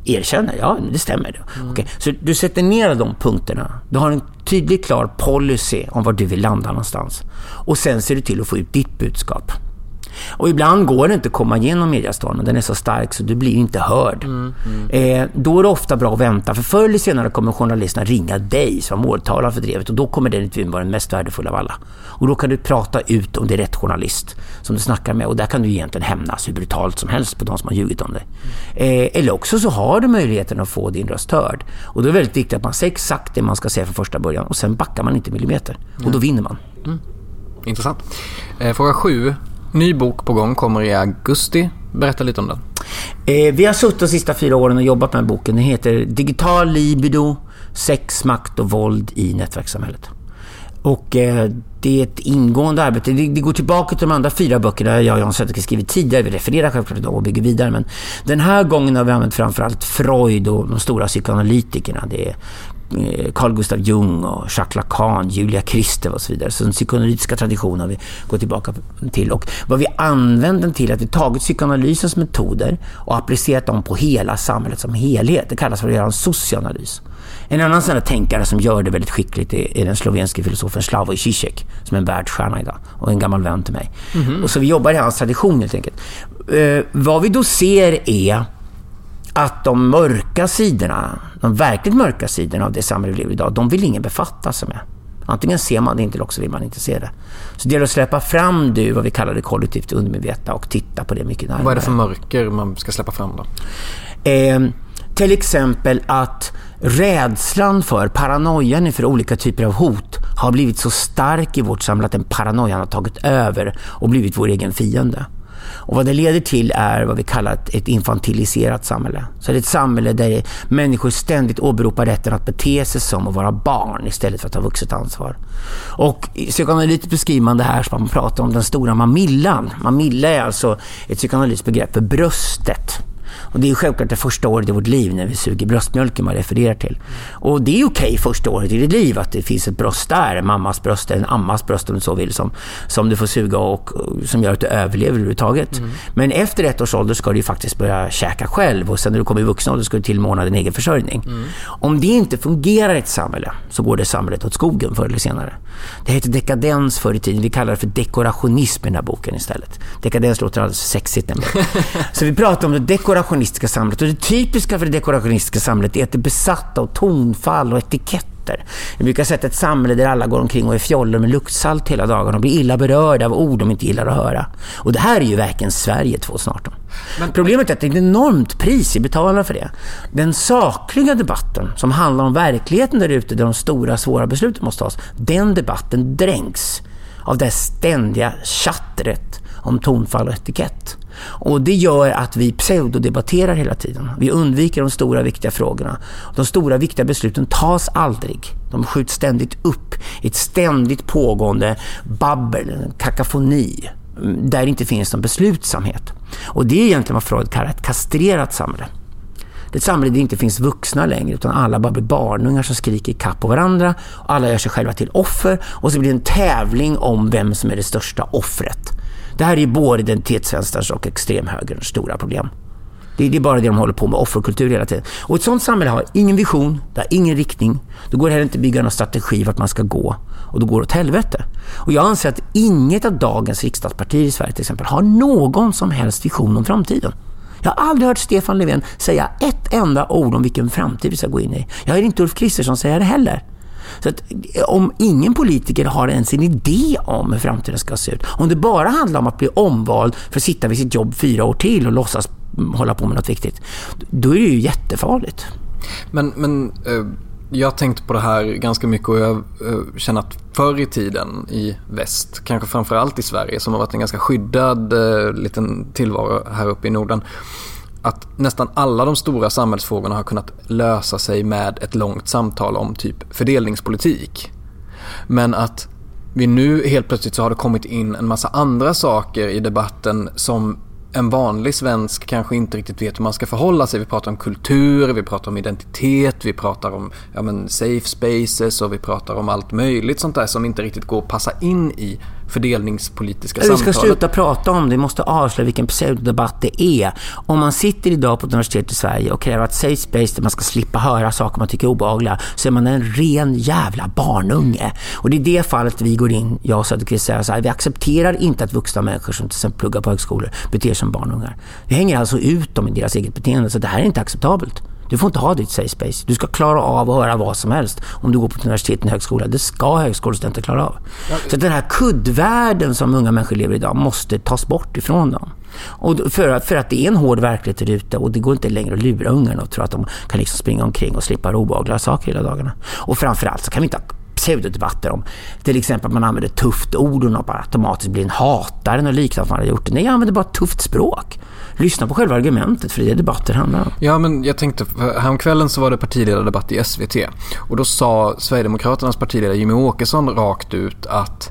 erkänner, ja det stämmer. Mm. Okay. Så du sätter ner de punkterna. Du har en tydlig, klar policy om var du vill landa någonstans. Och sen ser du till att få ut ditt budskap. Och ibland går det inte att komma igenom mediastormen. Den är så stark så du blir inte hörd. Mm, mm. Eh, då är det ofta bra att vänta. För förr eller senare kommer journalisterna ringa dig som måltalare för drevet. Och då kommer den intervjun vara den mest värdefulla av alla. Och då kan du prata ut om det är rätt journalist som du snackar med. Och där kan du egentligen hämnas hur brutalt som helst på de som har ljugit om dig. Eh, eller också så har du möjligheten att få din röst hörd. Och då är det väldigt viktigt att man säger exakt det man ska säga från första början. Och sen backar man inte millimeter. Och då vinner man. Mm. Intressant. Eh, fråga sju. Ny bok på gång, kommer i augusti. Berätta lite om den. Eh, vi har suttit de sista fyra åren och jobbat med boken. Den heter Digital libido, sex, makt och våld i nätverkssamhället. Och eh, det är ett ingående arbete. Det, det, går tillbaka till de andra fyra böckerna jag och Jan Söderqvist skrivit tidigare. Vi refererar självklart dem och bygger vidare. Men den här gången har vi använt framförallt Freud och de stora psykoanalytikerna. Det är Carl Gustav Jung och Jacques Lacan, Julia Kristeva och så vidare. Så den psykoanalytiska traditionen vi går tillbaka till. Och vad vi använder den till är att vi tagit psykoanalysens metoder och applicerat dem på hela samhället som helhet. Det kallas för att göra en socioanalys. En annan sån tänkare som gör det väldigt skickligt är, den slovenske filosofen Slavoj Zizek som är en världsstjärna idag och en gammal vän till mig. Mm -hmm. Och så vi jobbar i hans tradition helt enkelt. Uh, vad vi då ser är att de mörka sidorna, de verkligt mörka sidorna av det samhälle vi lever i idag, de vill ingen befatta sig med. Antingen ser man det inte eller också vill man inte se det. Så det gäller att släppa fram det, vad vi kallar det kollektivt undermedvetna och titta på det mycket närmare. Vad är det för mörker man ska släppa fram då? Eh, till exempel att rädslan för, paranoian inför olika typer av hot har blivit så stark i vårt samhälle att den paranoian har tagit över och blivit vår egen fiende. Och vad det leder till är vad vi kallar ett infantiliserat samhälle. Så det är ett samhälle där människor ständigt åberopar rätten att bete sig som att vara barn istället för att ta vuxet ansvar. Och i psykoanalytiskt beskriver man det här som man pratar om den stora mamillan. Mamilla är alltså ett psykoanalytiskt begrepp för bröstet. Och det är självklart det första året i vårt liv när vi suger bröstmjölken man refererar till. Och det är okej okay första året i ditt liv att det finns ett bröst där, mammas bröst eller en ammas bröst om du så vill, som, som du får suga och som gör att du överlever överhuvudtaget. Mm. Men efter ett års ålder ska du faktiskt börja käka själv och sen när du kommer i vuxen ålder ska du tillmåna din egen försörjning. Mm. Om det inte fungerar i ett samhälle så går det samhället åt skogen förr eller senare. Det heter dekadens förr i tiden. Vi kallar det för dekorationism i den här boken istället. Dekadens låter alldeles sexigt nämligen. [LAUGHS] så vi pratar om det dekorationistiska samhället. Och det typiska för det dekorationistiska samhället är att det är besatt av tonfall och etiketter. Jag brukar att ett samhälle där alla går omkring och är fjollor med luktsalt hela dagen och blir illa berörda av ord de inte gillar att höra. Och det här är ju verkligen Sverige 2018. Men problemet är att det är ett enormt pris vi betalar för det. Den sakliga debatten som handlar om verkligheten där ute där de stora svåra besluten måste tas, den debatten dränks av det ständiga chattret om tonfall och etikett. Och det gör att vi pseudodebatterar hela tiden. Vi undviker de stora viktiga frågorna. De stora viktiga besluten tas aldrig. De skjuts ständigt upp i ett ständigt pågående babbel, en kakafoni där det inte finns någon beslutsamhet. Och det är egentligen vad Freud kallar ett kastrerat samhälle. Det är ett samhälle där det inte finns vuxna längre utan alla bara blir barnungar som skriker kapp på varandra. Och alla gör sig själva till offer och så blir det en tävling om vem som är det största offret. Det här är både identitetsvänsterns och extremhögerns stora problem. Det, är bara det de håller på med, offerkultur hela tiden. Och ett sånt samhälle har ingen vision, det har ingen riktning. Då går det heller inte att bygga någon strategi vart man ska gå. Och då går det åt helvete. Och jag anser att inget av dagens riksdagspartier i Sverige till exempel har någon som helst vision om framtiden. Jag har aldrig hört Stefan Löfven säga ett enda ord om vilken framtid vi ska gå in i. Jag hör inte Ulf Kristersson säga det heller. Så att om ingen politiker har ens en idé om hur framtiden ska se ut, om det bara handlar om att bli omvald för att sitta vid sitt jobb fyra år till och låtsas hålla på med något viktigt, då är det ju jättefarligt. Men, men eh, jag har tänkt på det här ganska mycket och jag eh, känner att förr i tiden i väst, kanske framförallt i Sverige som har varit en ganska skyddad eh, liten tillvaro här uppe i Norden, att nästan alla de stora samhällsfrågorna har kunnat lösa sig med ett långt samtal om typ fördelningspolitik. Men att vi nu helt plötsligt så har det kommit in en massa andra saker i debatten som en vanlig svensk kanske inte riktigt vet hur man ska förhålla sig. Vi pratar om kultur, vi pratar om identitet, vi pratar om ja, men safe spaces och vi pratar om allt möjligt sånt där som inte riktigt går att passa in i fördelningspolitiska samtalet. Vi ska sluta prata om det, vi måste avslöja vilken pseudodebatt det är. Om man sitter idag på ett universitet i Sverige och kräver att safe space där man ska slippa höra saker man tycker är obehagliga, så är man en ren jävla barnunge. Och det är det fallet vi går in, jag och Söderqvist säger så här, vi accepterar inte att vuxna människor som till exempel pluggar på högskolor beter sig som barnungar. Vi hänger alltså ut dem i deras eget beteende, så det här är inte acceptabelt. Du får inte ha ditt safe space. Du ska klara av att höra vad som helst om du går på ett universitet eller högskola. Det ska högskolestudenter klara av. Så den här kuddvärlden som unga människor lever i idag måste tas bort ifrån dem. Och för, för att det är en hård verklighet där ute och det går inte längre att lura ungarna och tro att de kan liksom springa omkring och slippa obehagliga saker hela dagarna. Och framförallt så kan vi inte ha pseudodebatter om till exempel att man använder tufft ord och bara automatiskt blir en hatare och liknande man har gjort. Nej, jag använder bara tufft språk lyssna på själva argumentet för det är det debatter handlar om. Ja, men jag tänkte, häromkvällen så var det partiledardebatt i SVT och då sa Sverigedemokraternas partiledare Jimmy Åkesson rakt ut att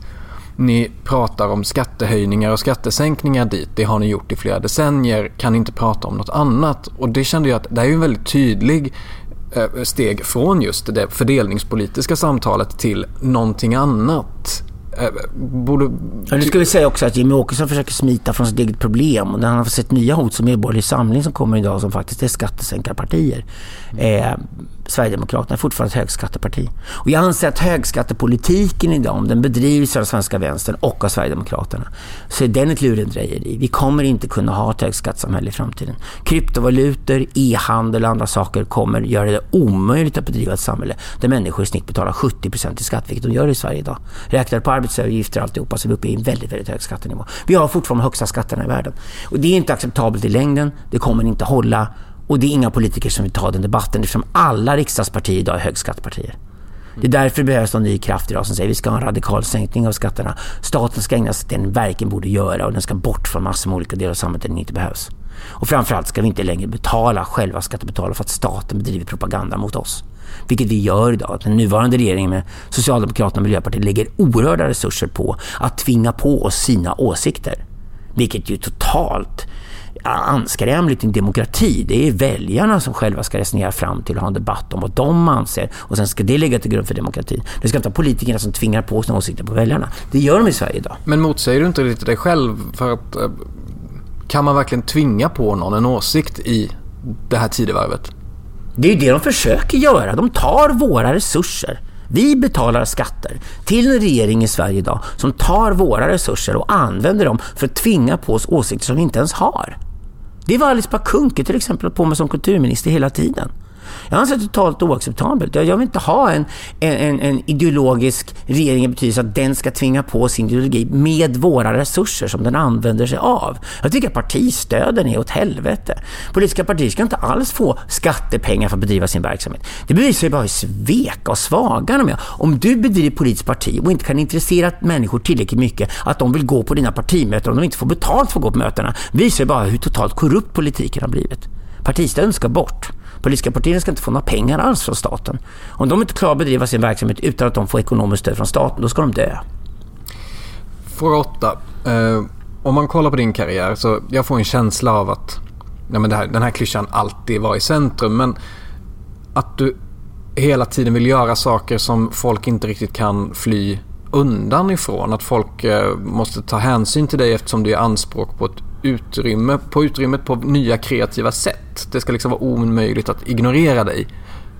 ni pratar om skattehöjningar och skattesänkningar dit. Det har ni gjort i flera decennier. Kan ni inte prata om något annat? Och det kände jag att det är ju en väldigt tydlig Eh, steg från just det fördelningspolitiska samtalet till någonting annat. Eh, borde... Ja, nu ska vi säga också att Jimmy Åkesson försöker smita från sitt eget problem och han har sett nya hot som Medborgerlig Samling som kommer idag som faktiskt är skattesänkarpartier. Eh, Sverigedemokraterna är fortfarande ett högskatteparti. Och jag anser att högskattepolitiken idag, om den bedrivs av den svenska vänstern och av Sverigedemokraterna, så är den ett lurendrejeri. Vi kommer inte kunna ha ett högskattesamhälle i framtiden. Kryptovalutor, e-handel och andra saker kommer göra det omöjligt att bedriva ett samhälle där människor i snitt betalar 70% i skatt, vilket de gör i Sverige idag. Räknar på arbetsavgifter och alltihopa så är vi uppe i en väldigt, väldigt hög skattenivå. Vi har fortfarande de högsta skatterna i världen. Och det är inte acceptabelt i längden. Det kommer inte hålla. Och det är inga politiker som vill ta den debatten eftersom alla riksdagspartier idag är högskattepartier. Det är därför det behövs en ny kraft idag som säger att vi ska ha en radikal sänkning av skatterna. Staten ska ägna sig till den verkligen borde göra och den ska bort från massor med olika delar av samhället där den inte behövs. Och framförallt ska vi inte längre betala själva skattebetalare för att staten bedriver propaganda mot oss. Vilket vi gör idag. Den nuvarande regeringen med Socialdemokraterna och Miljöpartiet lägger oerhörda resurser på att tvinga på oss sina åsikter. Vilket ju totalt anskrämligt i en demokrati. Det är väljarna som själva ska resonera fram till och ha en debatt om vad de anser. Och sen ska det ligga till grund för demokratin. Det ska inte vara politikerna som tvingar på sina åsikter på väljarna. Det gör de i Sverige idag. Men motsäger du inte lite dig själv? För att eh, kan man verkligen tvinga på någon en åsikt i det här tidevarvet? Det är det de försöker göra. De tar våra resurser. Vi betalar skatter till en regering i Sverige idag som tar våra resurser och använder dem för att tvinga på oss åsikter som vi inte ens har. Det var Alice Bakunke till exempel på med som kulturminister hela tiden. Jag anser det totalt oacceptabelt. Jag, vill inte ha en, en, en ideologisk regering i betydelse att den ska tvinga på sin ideologi med våra resurser som den använder sig av. Jag tycker att partistöden är åt helvete. Politiska partier ska inte alls få skattepengar för att bedriva sin verksamhet. Det bevisar ju bara hur sveka och svaga de är. Om du bedriver politiskt parti och inte kan intressera människor tillräckligt mycket att de vill gå på dina partimöten om de inte får betalt för att gå på mötena visar ju bara hur totalt korrupt politiken har blivit. Partistöden ska bort. Politiska partierna ska inte få några pengar alls från staten. Om de inte klarar att bedriva sin verksamhet utan att de får ekonomiskt stöd från staten, då ska de dö. Fråga 8. Uh, eh, om man kollar på din karriär så jag får en känsla av att nej men här, den här klyschan alltid var i centrum. Men att du hela tiden vill göra saker som folk inte riktigt kan fly undan ifrån. Att folk eh, måste ta hänsyn till dig eftersom du gör anspråk på ett utrymme, på utrymmet på nya kreativa sätt. Det ska liksom vara omöjligt att ignorera dig.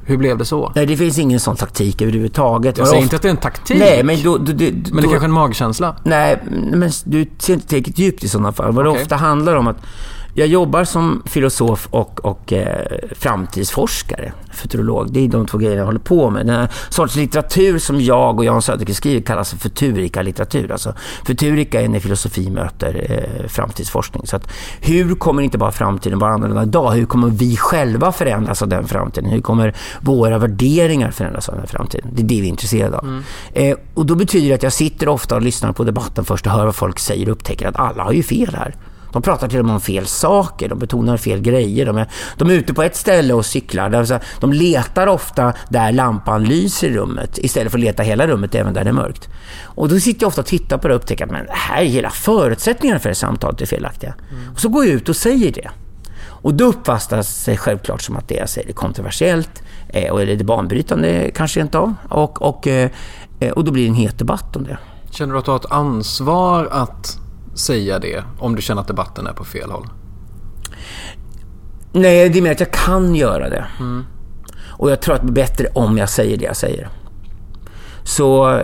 Hur blev det så? Nej, det finns ingen sån taktik överhuvudtaget. Jag säger inte att det är en taktik. Nej, men då, då, då, men det är kanske en magkänsla? Nej, men du ser inte tillräckligt djupt i sådana fall. Vad okay. det ofta handlar om att jag jobbar som filosof och, och eh, framtidsforskare, futurolog. Det är de två grejerna jag håller på med. Den här sorts litteratur som jag och Jan Söderqvist skriver kallas för futurika litteratur. Alltså, futurika är när filosofi möter eh, framtidsforskning. Så att, hur kommer inte bara framtiden vara annorlunda idag? Hur kommer vi själva förändras av den framtiden? Hur kommer våra värderingar förändras av den framtiden? Det är det vi är intresserade av. Mm. Eh, och då betyder det att jag sitter ofta och lyssnar på debatten först och hör vad folk säger och upptäcker att alla har ju fel här. De pratar till och med om fel saker, de betonar fel grejer. De är, de är ute på ett ställe och cyklar. De letar ofta där lampan lyser i rummet istället för att leta hela rummet även där det är mörkt. Och då sitter jag ofta och tittar på det och upptäcker att men här är hela förutsättningarna för det samtalet är felaktiga. Mm. Och så går jag ut och säger det. Och då uppfattas det självklart som att det jag säger är kontroversiellt eh, och eller det banbrytande kanske inte av. Och, och, eh, eh, och då blir det en het debatt om det. Känner du att du har ett ansvar att säga det om du känner att debatten är på fel håll? Nej, det är mer att jag kan göra det. Mm. Och jag tror att det blir bättre om jag säger det jag säger. Så eh,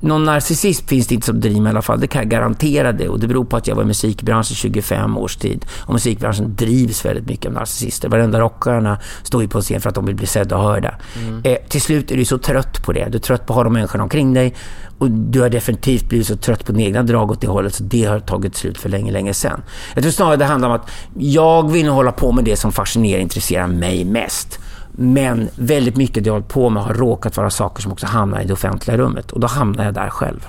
någon narcissism finns det inte som mig i alla fall. Det kan jag garantera det. Och det beror på att jag var i musikbranschen 25 års tid. Och musikbranschen drivs väldigt mycket av narcissister. Varenda rockstjärna står ju på scen för att de vill bli sedda och hörda. Mm. Eh, till slut är du så trött på det. Du är trött på att ha de människorna omkring dig. Och du har definitivt blivit så trött på dina egna drag åt det hållet så det har tagit slut för länge, länge sedan. Jag tror snarare det handlar om att jag vill hålla på med det som fascinerar och intresserar mig mest. Men väldigt mycket det jag hållit på med har råkat vara saker som också hamnar i det offentliga rummet. Och då hamnar jag där själv.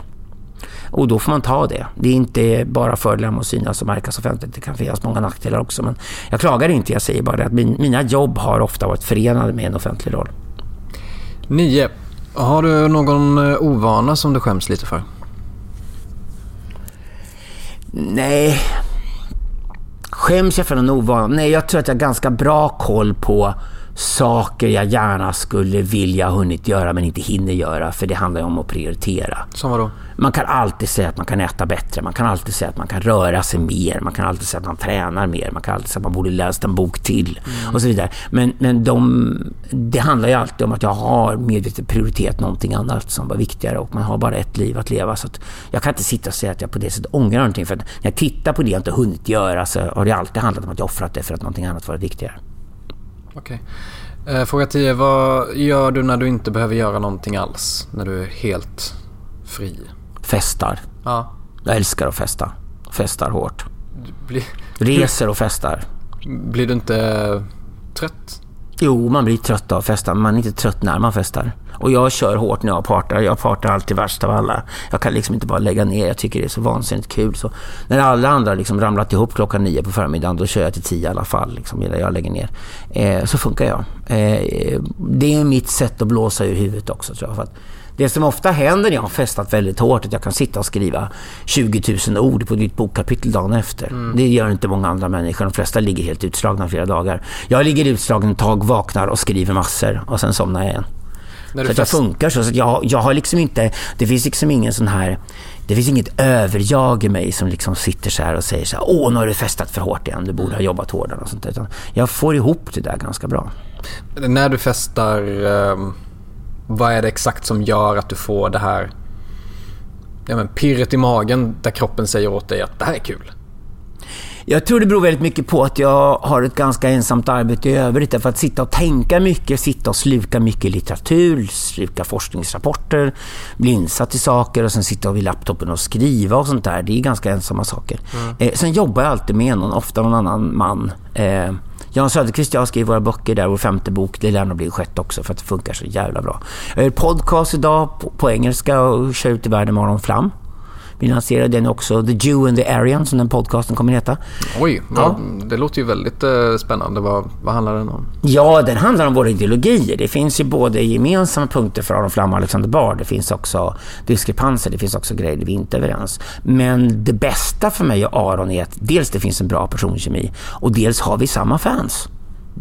Och då får man ta det. Det är inte bara fördelar med att synas och märkas offentligt. Det kan finnas många nackdelar också. Men jag klagar inte, jag säger bara att min, mina jobb har ofta varit förenade med en offentlig roll. 9. Har du någon eh, ovana som du skäms lite för? Nej. Skäms jag för någon ovana? Nej, jag tror att jag har ganska bra koll på saker jag gärna skulle vilja hunnit göra men inte hinner göra. För det handlar ju om att prioritera. Som vadå? Man kan alltid säga att man kan äta bättre. Man kan alltid säga att man kan röra sig mer. Man kan alltid säga att man tränar mer. Man kan alltid säga att man borde läst en bok till. Mm. Och så vidare. Men, men de, det handlar ju alltid om att jag har medvetet prioriterat någonting annat som var viktigare. Och man har bara ett liv att leva. Så att jag kan inte sitta och säga att jag på det sättet ångrar någonting. För när jag tittar på det jag inte hunnit göra så har det alltid handlat om att jag offrat det för att någonting annat varit viktigare. Okej. Okay. Eh, fråga 10. Vad gör du när du inte behöver göra någonting alls? När du är helt fri? Festar. Ja. Jag älskar att festa. Festar hårt. Blir... Reser och festar. Blir du inte trött? Jo, man blir trött av att festa, men man är inte trött när man festar. Och jag kör hårt när jag partar. Jag partar alltid värst av alla. Jag kan liksom inte bara lägga ner. Jag tycker det är så vansinnigt kul. Så när alla andra liksom ramlat ihop klockan nio på förmiddagen, då kör jag till tio i alla fall. Liksom, jag lägger ner. Eh, så funkar jag. Eh, det är mitt sätt att blåsa ur huvudet också, tror jag. För att det som ofta händer när jag har festat väldigt hårt är att jag kan sitta och skriva 20 000 ord på ett nytt bokkapitel dagen efter. Mm. Det gör inte många andra människor. De flesta ligger helt utslagna flera dagar. Jag ligger utslagen ett tag, vaknar och skriver massor och sen somnar jag igen. När så att jag funkar så. så jag, jag har liksom inte, det finns liksom ingen sån här, det finns inget överjag i mig som liksom sitter så här och säger så här, åh nu har du festat för hårt igen, du borde ha jobbat hårdare och sånt. Utan jag får ihop det där ganska bra. När du festar, um vad är det exakt som gör att du får det här ja, men pirret i magen där kroppen säger åt dig att det här är kul? Jag tror det beror väldigt mycket på att jag har ett ganska ensamt arbete i övrigt. Därför att sitta och tänka mycket, sitta och sluka mycket litteratur, sluka forskningsrapporter, bli insatt i saker och sen sitta vid laptopen och skriva och sånt där. Det är ganska ensamma saker. Mm. Eh, sen jobbar jag alltid med någon, ofta någon annan man. Eh, Jan Söderqvist och jag skriver våra böcker där, vår femte bok. Det lär nog bli sjätte också för att det funkar så jävla bra. Jag gör podcast idag på, på engelska och kör ut i världen Aron Flam. Vi lanserade den också, The Jew and the Aryan, som den podcasten kommer heta. Oj, ja. det låter ju väldigt eh, spännande. Vad, vad handlar den om? Ja, den handlar om våra ideologier. Det finns ju både gemensamma punkter för Aron Flam och Alexander Bard. Det finns också diskrepanser, det finns också grejer där vi inte är överens. Men det bästa för mig och Aron är att dels det finns en bra personkemi och dels har vi samma fans.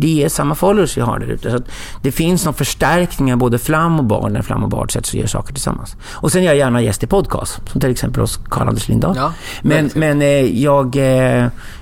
Det är samma followers vi har där ute. Så det finns någon förstärkningar både Flam och Bard när Flam och Bard sätts och gör saker tillsammans. Och sen är jag gärna gäst i podcast, som till exempel hos Karl-Anders Lindahl. Ja, men men eh, jag...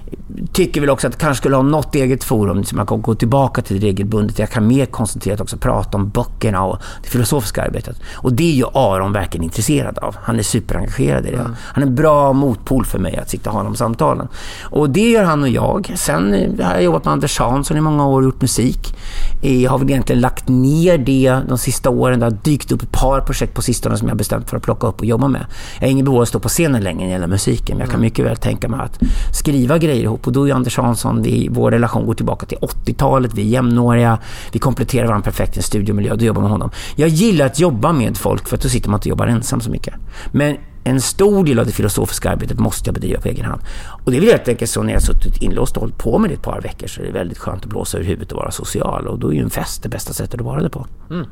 Eh, tycker väl också att kanske skulle ha något eget forum som man kan gå tillbaka till regelbundet. Jag kan mer koncentrerat också prata om böckerna och det filosofiska arbetet. Och det är ju Aron verkligen intresserad av. Han är superengagerad i det. Mm. Han är en bra motpol för mig att sitta och ha de samtalen. Och det gör han och jag. Sen har jag jobbat med Anders Hansson i många år och gjort musik. Jag har väl egentligen lagt ner det de sista åren. Det har dykt upp ett par projekt på sistone som jag bestämt för att plocka upp och jobba med. Jag har ingen behov av att stå på scenen längre när det gäller musiken. Men jag kan mm. mycket väl tänka mig att skriva grejer ihop. Och då är Anders Hansson, vi, vår relation går tillbaka till 80-talet. Vi är jämnåriga. Vi kompletterar varandra perfekt i en studiomiljö. Då jobbar med honom. Jag gillar att jobba med folk för att då sitter man inte och jobbar ensam så mycket. Men en stor del av det filosofiska arbetet måste jag bedriva på egen hand. Och det är väl helt enkelt så när jag suttit inlåst och hållit på med det ett par veckor så är det väldigt skönt att blåsa ur huvudet och vara social. Och då är ju en fest det bästa sättet att vara det på. Mm.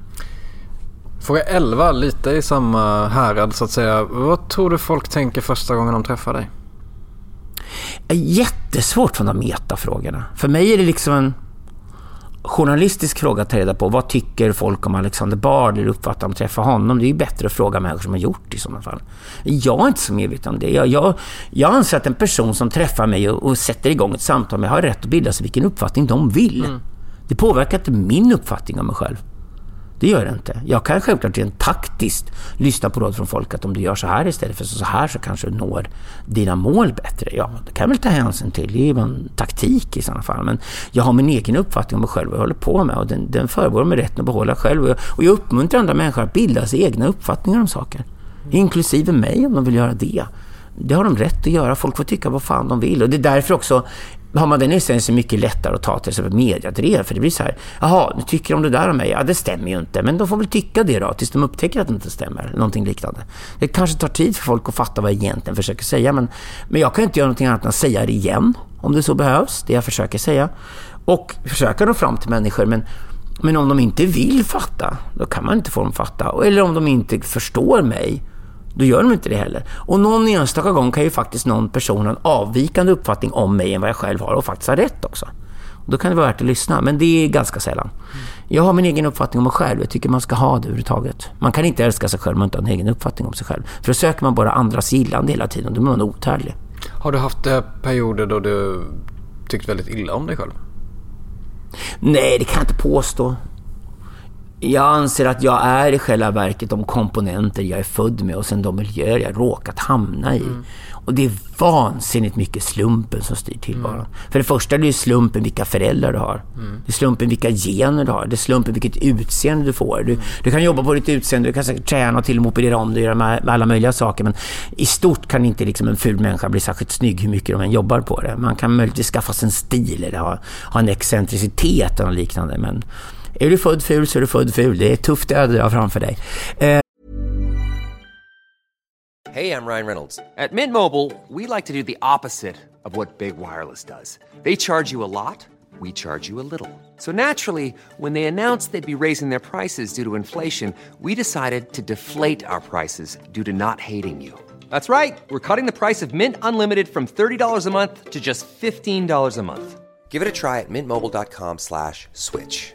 Fråga 11, lite i samma härad så att säga. Vad tror du folk tänker första gången de träffar dig? Jättesvårt från de metafrågorna. För mig är det liksom en journalistisk fråga att ta reda på. Vad tycker folk om Alexander Bard eller uppfattar de träffar honom? Det är ju bättre att fråga människor som har gjort det i sådana fall. Jag är inte så medveten om det. Jag, jag, jag anser att en person som träffar mig och, och, sätter igång ett samtal med har rätt att bilda sig vilken uppfattning de vill. Mm. Det påverkar inte min uppfattning om mig själv. Det gör det inte. Jag kan självklart rent taktiskt lyssna på råd från folk att om du gör så här istället för så här så kanske du når dina mål bättre. Ja, det kan jag väl ta hänsyn till. Det är ju en taktik i sådana fall. Men jag har min egen uppfattning om mig själv och jag håller på med och den, den förbehåller mig rätten att behålla själv. Och jag, och jag uppmuntrar andra människor att bilda sig egna uppfattningar om saker. Inklusive mig om de vill göra det. Det har de rätt att göra. Folk får tycka vad fan de vill. Och det är därför också har man den inställningen så är det mycket lättare att ta till exempel mediadrev. För det blir så här, jaha, nu tycker de det där om mig. Ja, det stämmer ju inte. Men de får väl tycka det då, tills de upptäcker att det inte stämmer. Någonting liknande. Det kanske tar tid för folk att fatta vad jag egentligen försöker säga. Men, men jag kan inte göra någonting annat än att säga det igen, om det så behövs. Det jag försöker säga. Och försöka nå fram till människor. Men, men om de inte vill fatta, då kan man inte få dem fatta. Eller om de inte förstår mig, då gör de inte det heller. Och någon enstaka gång kan ju faktiskt någon person ha en avvikande uppfattning om mig än vad jag själv har och faktiskt ha rätt också. Då kan det vara värt att lyssna, men det är ganska sällan. Jag har min egen uppfattning om mig själv. Jag tycker man ska ha det överhuvudtaget. Man kan inte älska sig själv om man inte har en egen uppfattning om sig själv. För då söker man bara andras gillande hela tiden. Då blir man otärlig. Har du haft eh, perioder då du tyckt väldigt illa om dig själv? Nej, det kan jag inte påstå. Jag anser att jag är i själva verket de komponenter jag är född med och sen de miljöer jag råkat hamna i. Mm. Och det är vansinnigt mycket slumpen som styr tillvaron. Mm. För det första är det slumpen vilka föräldrar du har. Mm. Det är slumpen vilka gener du har. Det är slumpen vilket utseende du får. Du, du kan jobba på ditt utseende, du kan säkert träna och till och med operera om det och göra alla möjliga saker. Men i stort kan inte liksom en ful människa bli särskilt snygg hur mycket de än jobbar på det. Man kan möjligtvis skaffa sig en stil eller ha, ha en excentricitet eller liknande. Men är du född ful så är du född ful. Det är ett tufft öde du har framför dig. Eh. Hej, jag Ryan Reynolds. På Mint Mobile, we like to do the opposite of what Big Wireless does. They charge you a lot. We charge you a little. So naturally, when they announced they'd be raising their prices due to inflation, we decided to deflate our prices due to not hating you. That's right. We're cutting the price of Mint Unlimited from $30 a month to just $15 a month. Give it a try at mintmobile.com slash switch.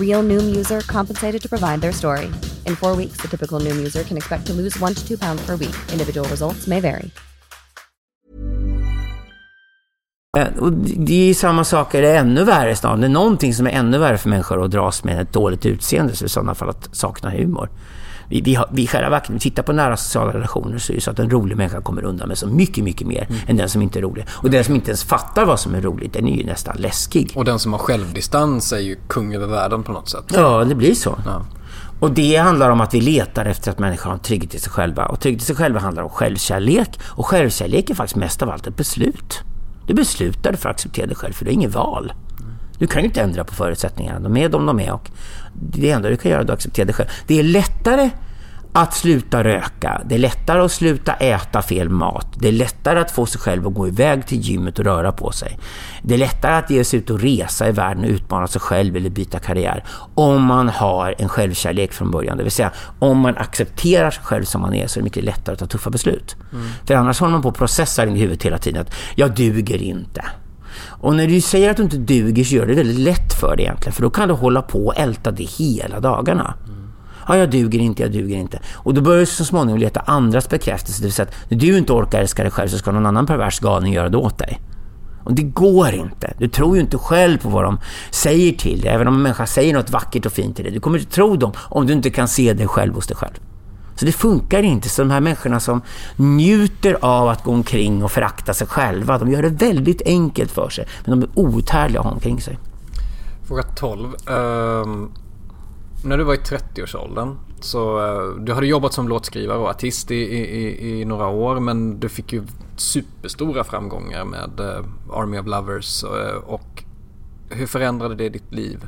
Real Noom user compensated to provide their story. In four weeks, the typical Noom user can expect to lose one to two pounds per week. Individual results may vary. Och det är samma sak, är ännu värre snarare. Det är någonting som är ännu värre för människor att dras med ett dåligt utseende, så i sådana fall att sakna humor. Vi, vi, har, vi själva vi tittar på nära sociala relationer så är det så att en rolig människa kommer undan med så mycket, mycket mer Mm. än den som inte är rolig. Och den som inte ens fattar vad som är roligt, den är ju nästan läskig. Och den som har självdistans är ju kung över världen på något sätt. Ja, det blir så. Ja. Och det handlar om att vi letar efter att människor har en trygghet i sig själva. Och trygghet i sig själva handlar om självkärlek. Och självkärlek är faktiskt mest av allt ett beslut. Du beslutar dig för att acceptera dig själv, för du har inget val. Du kan ju inte ändra på förutsättningarna. De är de de är och det enda du kan göra är att acceptera dig själv. Det är lättare att sluta röka. Det är lättare att sluta äta fel mat. Det är lättare att få sig själv att gå iväg till gymmet och röra på sig. Det är lättare att ge sig ut och resa i världen och utmana sig själv eller byta karriär. Om man har en självkärlek från början. Det vill säga, om man accepterar sig själv som man är så är det mycket lättare att ta tuffa beslut. För annars håller man på och processar i huvudet hela tiden att jag duger inte. Och när du säger att du inte duger så gör det väldigt lätt för dig egentligen. För då kan du hålla på och älta det hela dagarna. Ja, jag duger inte, jag duger inte. Och då börjar du så småningom leta andras bekräftelse. Det vill säga att när du inte orkar älska dig själv så ska någon annan pervers galning göra det åt dig. Och det går inte. Du tror ju inte själv på vad de säger till dig. Även om en människa säger något vackert och fint till dig. Du kommer inte tro dem om du inte kan se dig själv hos dig själv. Så det funkar inte. Så de här människorna som njuter av att gå omkring och förakta sig själva, de gör det väldigt enkelt för sig. Men de är outhärdliga att ha omkring sig. Fråga 12. Ehm, när du var i 30-årsåldern så uh, du hade jobbat som låtskrivare och artist i, i, i, några år men du fick ju superstora framgångar med uh, Army of Lovers eh, och hur förändrade det ditt liv?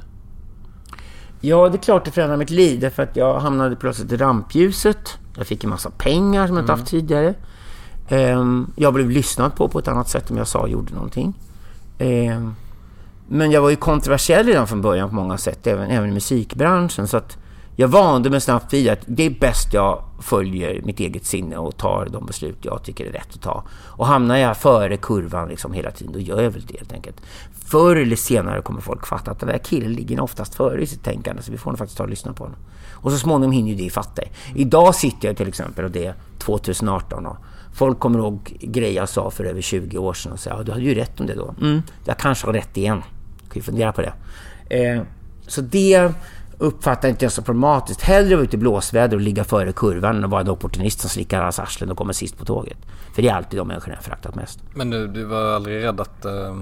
Ja, det är klart det förändrade mitt liv därför att jag hamnade plötsligt i rampljuset. Jag fick en massa pengar som jag inte haft tidigare. Ehm, jag blev lyssnad på på ett annat sätt om jag sa och gjorde någonting. Ehm, men jag var ju kontroversiell redan från början på många sätt, även, även i musikbranschen. Så att jag vande mig snabbt vid att det är bäst jag följer mitt eget sinne och tar de beslut jag tycker är rätt att ta. Och hamnar jag före kurvan liksom hela tiden, då gör jag väl det helt enkelt. Förr eller senare kommer folk fatta att den där killen ligger oftast före i sitt tänkande, så vi får nog faktiskt ta och lyssna på honom. Och så småningom hinner ju det fatta. Idag sitter jag till exempel, och det är 2018, och folk kommer ihåg grejer jag sa för över 20 år sedan och säger ja, du hade ju rätt om det då. Mm, jag kanske har rätt igen. Kan ju fundera på det. Eh, så det uppfattar inte jag så problematiskt. Hellre vara ute i blåsväder och ligga före kurvan än att vara en opportunist som slickar allas arslen och kommer sist på tåget. För det är alltid de människorna jag föraktat mest. Men du, du var aldrig rädd att, eh,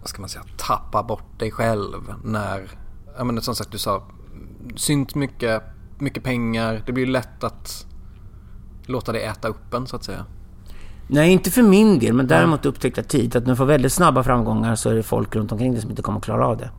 vad ska man säga, tappa bort dig själv när, jag menar som sagt du sa, synt mycket, mycket pengar, det blir lätt att låta det äta upp en så att säga. Nej, inte för min del, men däremot upptäckte jag tidigt att när du får väldigt snabba framgångar så är det folk runt omkring dig som inte kommer att klara av det.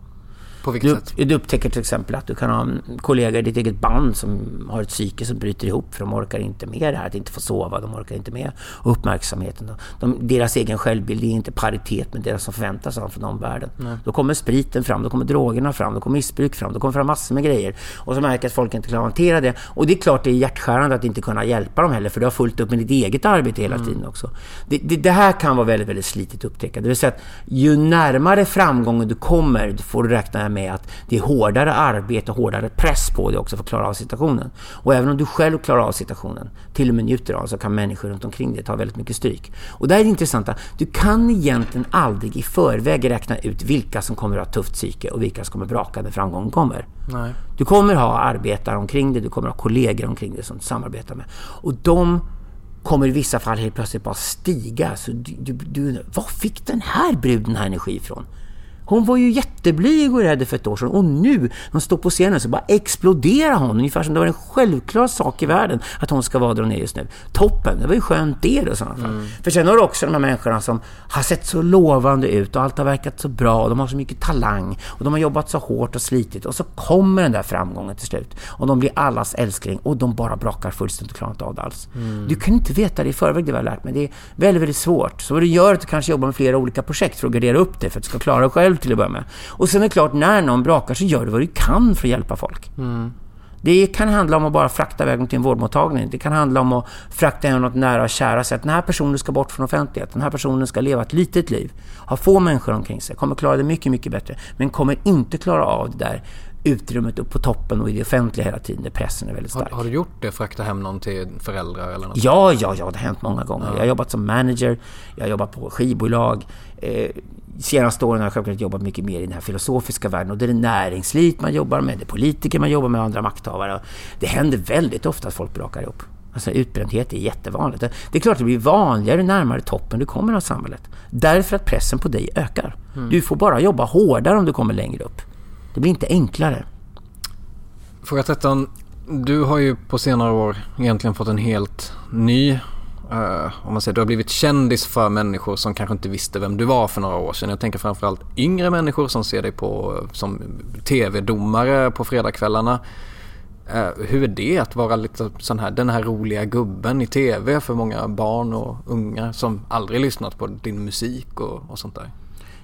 På vilket Du, sätt? du upptäcker till exempel att du kan ha en kollega i ditt eget band som har ett psyke som bryter ihop för de orkar inte med det här att inte få sova, de orkar inte med uppmärksamheten. De, deras egen självbild är inte paritet med det som förväntas av från omvärlden. Då kommer spriten fram, då kommer drogerna fram, då kommer missbruk fram, då kommer fram massor med grejer. Och så märker att folk inte kan hantera det. Och det är klart det är hjärtskärande att inte kunna hjälpa dem heller för du har fullt upp med ditt eget arbete hela tiden också. Det, det, det här kan vara väldigt, väldigt slitigt att upptäcka. Det vill säga att ju närmare framgången du kommer får du räkna med att det är hårdare arbete och hårdare press på dig också för att klara av situationen. Och även om du själv klarar av situationen, till och med njuter av så kan människor runt omkring dig ta väldigt mycket stryk. Och det här är det intressanta. Du kan egentligen aldrig i förväg räkna ut vilka som kommer att ha tufft psyke och vilka som kommer braka när framgången kommer. Nej. Du kommer ha arbetare omkring dig, du kommer ha kollegor omkring dig som du samarbetar med. Och de kommer i vissa fall helt plötsligt bara stiga. Så du, du, du var fick den här bruden här energi ifrån? Hon var ju jätteblyg och rädd för ett år sedan och nu när hon står på scenen så bara exploderar hon. Ungefär som det var en självklar sak i världen att hon ska vara där hon är just nu. Toppen, det var ju skönt det då i sådana fall. För sen har du också de här människorna som har sett så lovande ut och allt har verkat så bra och de har så mycket talang och de har jobbat så hårt och slitit och så kommer den där framgången till slut och de blir allas älskling och de bara brakar fullständigt och klarar inte av det alls. Du kan inte veta det i förväg, det har jag lärt mig. Det är väldigt, väldigt svårt. Så vad det gör är att du kanske jobbar med flera olika projekt för att gardera upp det för att du ska klara dig själv till att börja med. Och sen är det klart, när någon brakar så gör du vad du kan för att hjälpa folk. Det kan handla om att bara frakta iväg dem till en vårdmottagning. Det kan handla om att frakta hem något nära och kära. Så att den här personen ska bort från offentlighet. Den här personen ska leva ett litet liv. Ha få människor omkring sig. Kommer klara det mycket, mycket bättre. Men kommer inte klara av det där utrymmet upp på toppen och i det offentliga hela tiden där pressen är väldigt stark. Har, har du gjort det? Frakta hem någon till föräldrar eller något? Ja, ja, ja, det har hänt många gånger. Ja. Jag har jobbat som manager, jag har jobbat på skivbolag. Eh, senaste åren har jag självklart jobbat mycket mer i den här filosofiska världen och det är näringsliv man jobbar med, det är politiker man jobbar med andra makthavare. Det händer väldigt ofta att folk brakar ihop. Alltså utbrändhet är jättevanligt. Det är klart att det blir vanligare närmare toppen du kommer av samhället. Därför att pressen på dig ökar. Mm. Du får bara jobba hårdare om du kommer längre upp. Det blir inte enklare. Fråga 13. Du har ju på senare år egentligen fått en helt ny Eh, om man säger, du har blivit kändis för människor som kanske inte visste vem du var för några år sedan. Jag tänker framförallt yngre människor som ser dig på, som tv-domare på fredagskvällarna. Uh, hur är det att vara lite sån här, den här roliga gubben i tv för många barn och unga som aldrig lyssnat på din musik och, och sånt där?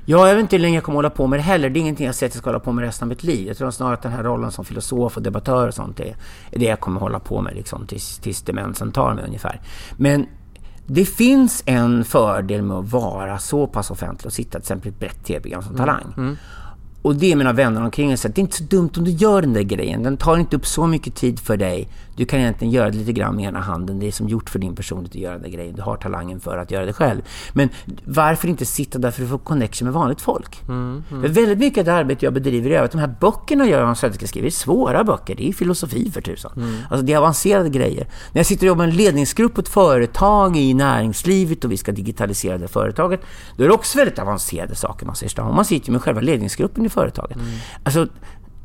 Ja, jag vet inte hur länge jag kommer hålla på med det heller. Det är ingenting jag säger att jag ska hålla på med resten av mitt liv. Jag tror snarare att den här rollen som filosof och debattör och sånt är, är det jag kommer hålla på med liksom, tills, tills demensen tar mig ungefär. Men det finns en fördel med att vara så pass offentlig och sitta till exempel i ett brett tv-program som Talang. Mm. Mm. Och det är mina vänner omkring mig. Det är inte så dumt om du gör den där grejen. Den tar inte upp så mycket tid för dig. Du kan egentligen göra det lite grann med ena handen. Det är som gjort för din personlighet att göra den där grejen. Du har talangen för att göra det själv. Men varför inte sitta där för att få connection med vanligt folk? Mm, mm. För väldigt mycket av det arbete jag bedriver är att de här böckerna jag och Söderska skriver är svåra böcker. Det är filosofi för tusan. Mm. Alltså det är avancerade grejer. När jag sitter och jobbar med en ledningsgrupp på ett företag i näringslivet och vi ska digitalisera det företaget. Då är det också väldigt avancerade saker man ser. Man sitter med själva ledningsgruppen företaget. Mm. Alltså,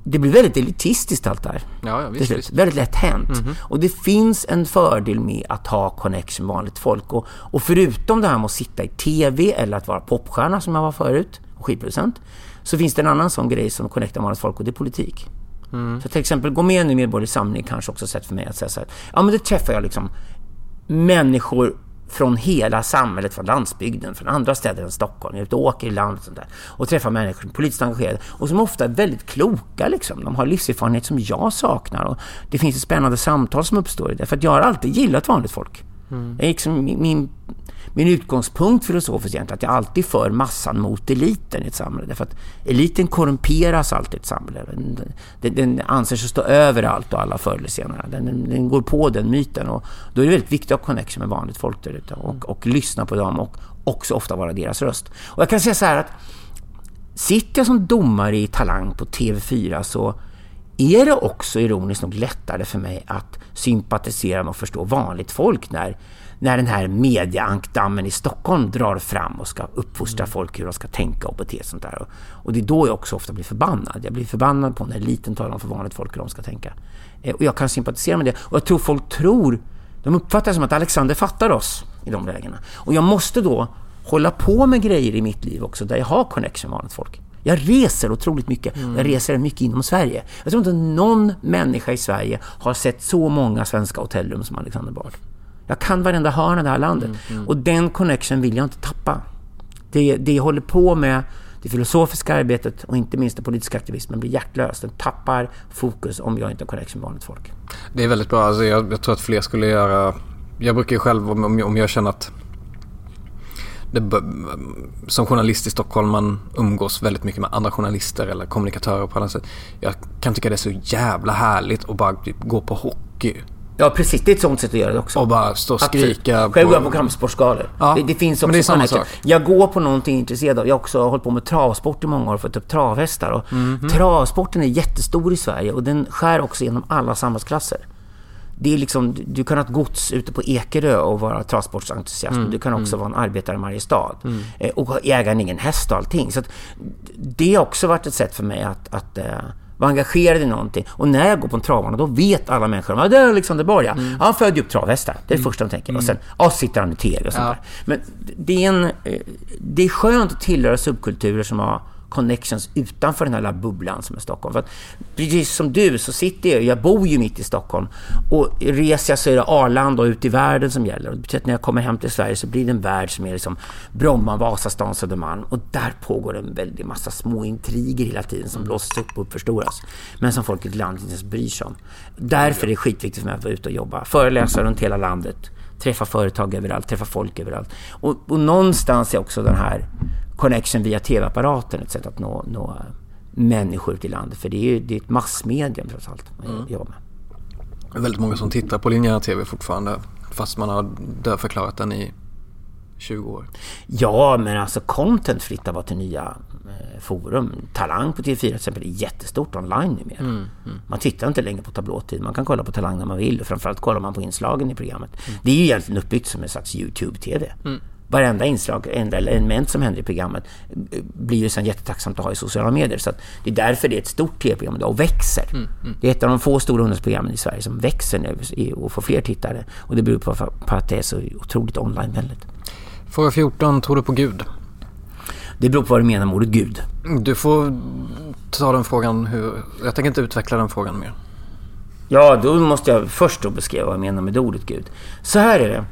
det blir väldigt elitistiskt allt det här. Ja, ja, visst, visst. Väldigt lätt hänt. Mm. Och det finns en fördel med att ha connection med vanligt folk. Och, och förutom det här med att sitta i TV eller att vara popstjärna som jag var förut, och skivproducent, så finns det en annan sån grej som connectar vanligt folk och det är politik. Mm. Så till exempel, gå med nu i Medborgerlig Samling kanske också sätt för mig att säga så här, ja men då träffar jag liksom människor från hela samhället, från landsbygden, från andra städer än Stockholm. Jag är ute och åker i landet och sånt där. Och träffar människor som är politiskt engagerade och som ofta är väldigt kloka. Liksom. De har livserfarenhet som jag saknar. Och det finns ett spännande samtal som uppstår i det. För att jag har alltid gillat vanligt folk. Mm. Jag liksom, min, min utgångspunkt filosofiskt är att jag alltid för massan mot eliten i ett samhälle. Därför att eliten korrumperas alltid i ett samhälle. Den, den, den anser sig stå över allt och alla förr eller senare. Den, den, den, går på den myten och då är det väldigt viktigt att ha connection med vanligt folk där ute och, och lyssna på dem och också ofta vara deras röst. Och jag kan säga så här att sitter jag som domare i Talang på TV4 så är det också ironiskt nog lättare för mig att sympatisera med och förstå vanligt folk när när den här mediaankdammen i Stockholm drar fram och ska uppfostra folk hur de ska tänka och bete sig. Sånt där. Och det är då jag också ofta blir förbannad. Jag blir förbannad på när eliten talar om för vanligt folk hur de ska tänka. Eh, och jag kan sympatisera med det. Och jag tror folk tror, de uppfattar det som att Alexander fattar oss i de lägena. Och jag måste då hålla på med grejer i mitt liv också där jag har connection med vanligt folk. Jag reser otroligt mycket. Mm. Jag reser mycket inom Sverige. Jag tror inte någon människa i Sverige har sett så många svenska hotellrum som Alexander Bard. Jag kan varenda hörn av det här landet. Mm, mm. Och den connection vill jag inte tappa. Det, det jag håller på med, det filosofiska arbetet och inte minst den politiska aktivismen blir hjärtlös. Den tappar fokus om jag inte har connection med vanligt folk. Det är väldigt bra. Alltså jag, jag tror att fler skulle göra... Jag brukar ju själv, om, om jag känner att det, som journalist i Stockholm man umgås väldigt mycket med andra journalister eller kommunikatörer på alla sätt. Jag kan tycka det är så jävla härligt att bara gå på hockey Ja precis, det är ett sånt sätt att göra det också. Och bara stå och skrika. Absolut. Själv går jag på kampsportsgalor. Ja, det, det, finns också det är samma sak. Jag går på någonting intresserad av. Jag har också hållit på med travsport i många år och fått upp travhästar. Och mm -hmm. Travsporten är jättestor i Sverige och den skär också genom alla samhällsklasser. Det är liksom, du kan ha ett gods ute på Ekerö och vara travsportsentusiast. Mm, du kan också mm. vara en arbetare i Mariestad. Mm. Eh, och äga en egen häst och allting. Så det har också varit ett sätt för mig att, att eh, var engagerad i någonting. Och när jag går på en travbana, då vet alla människor att det är Alexander Borg, ja. Mm. Han födde upp travhästar. Det är det mm. första de tänker. Och sen, mm. ja, sitter han i tv och sånt ja. där. Men det är, en, eh, det är skönt att tillhöra subkulturer som har connections utanför den här lilla bubblan som är Stockholm. För att, precis som du så sitter jag, jag bor ju mitt i Stockholm och reser jag så är det Arlanda och ut i världen som gäller. Och det betyder att när jag kommer hem till Sverige så blir det en värld som är liksom Bromma, Vasastan, Södermalm och där pågår en väldig massa små intriger hela tiden som blåses upp och uppförstoras. Men som folk i landet inte ens bryr sig om. Därför är det skitviktigt för mig att vara ute och jobba. Föreläsa runt hela landet träffa företag överallt, träffa folk överallt. Och, och någonstans är också den här connection via tv-apparaten ett sätt att nå, nå människor ute i landet. För det är ju det är ett massmedium trots allt man mm. jobbar med. Det är väldigt många som tittar på linjär tv fortfarande fast man har dödförklarat den i 20 år. Ja, men alltså content flyttar bara till nya eh, forum. Talang på TV4 till exempel är jättestort online numera. Mm, mm. Man tittar inte längre på tablåtid. Man kan kolla på Talang när man vill. Och framförallt kollar man på inslagen i programmet. Mm. Det är ju egentligen uppbyggt som en slags YouTube-TV. Varenda inslag, enda element som händer i programmet blir ju sen jättetacksamt att ha i sociala medier. Så det är därför det är ett stort tv-program idag och växer. Mm, mm. Det är ett av de få stora ungdomsprogrammen i Sverige som växer nu och får fler tittare. Och det beror på, på att det är så otroligt online-vänligt. Fråga 14. Tror du på Gud? Det beror på vad du menar med ordet Gud. Du får ta den frågan hur... Jag tänker inte utveckla den frågan mer. Ja, då måste jag först då beskriva vad jag menar med ordet Gud. Så här är det.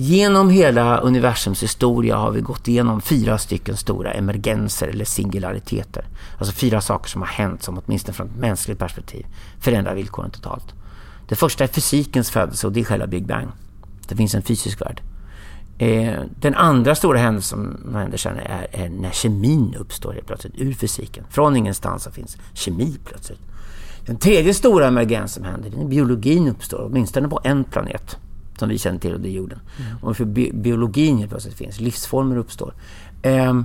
Genom hela universums historia har vi gått igenom fyra stycken stora emergenser eller singulariteter. Alltså fyra saker som har hänt som åtminstone från ett mänskligt perspektiv förändrar villkoren totalt. Det första är fysikens födelse och det är själva Big Bang. Det finns en fysisk värld. Eh, den andra stora händelsen som händer sen är, är, när kemin uppstår helt plötsligt ur fysiken. Från ingenstans så finns kemi plötsligt. Den tredje stora emergens som händer är när biologin uppstår, åtminstone på en planet som vi känner till och det är jorden. Mm. Och för bi biologin helt plötsligt finns, livsformer uppstår. Eh,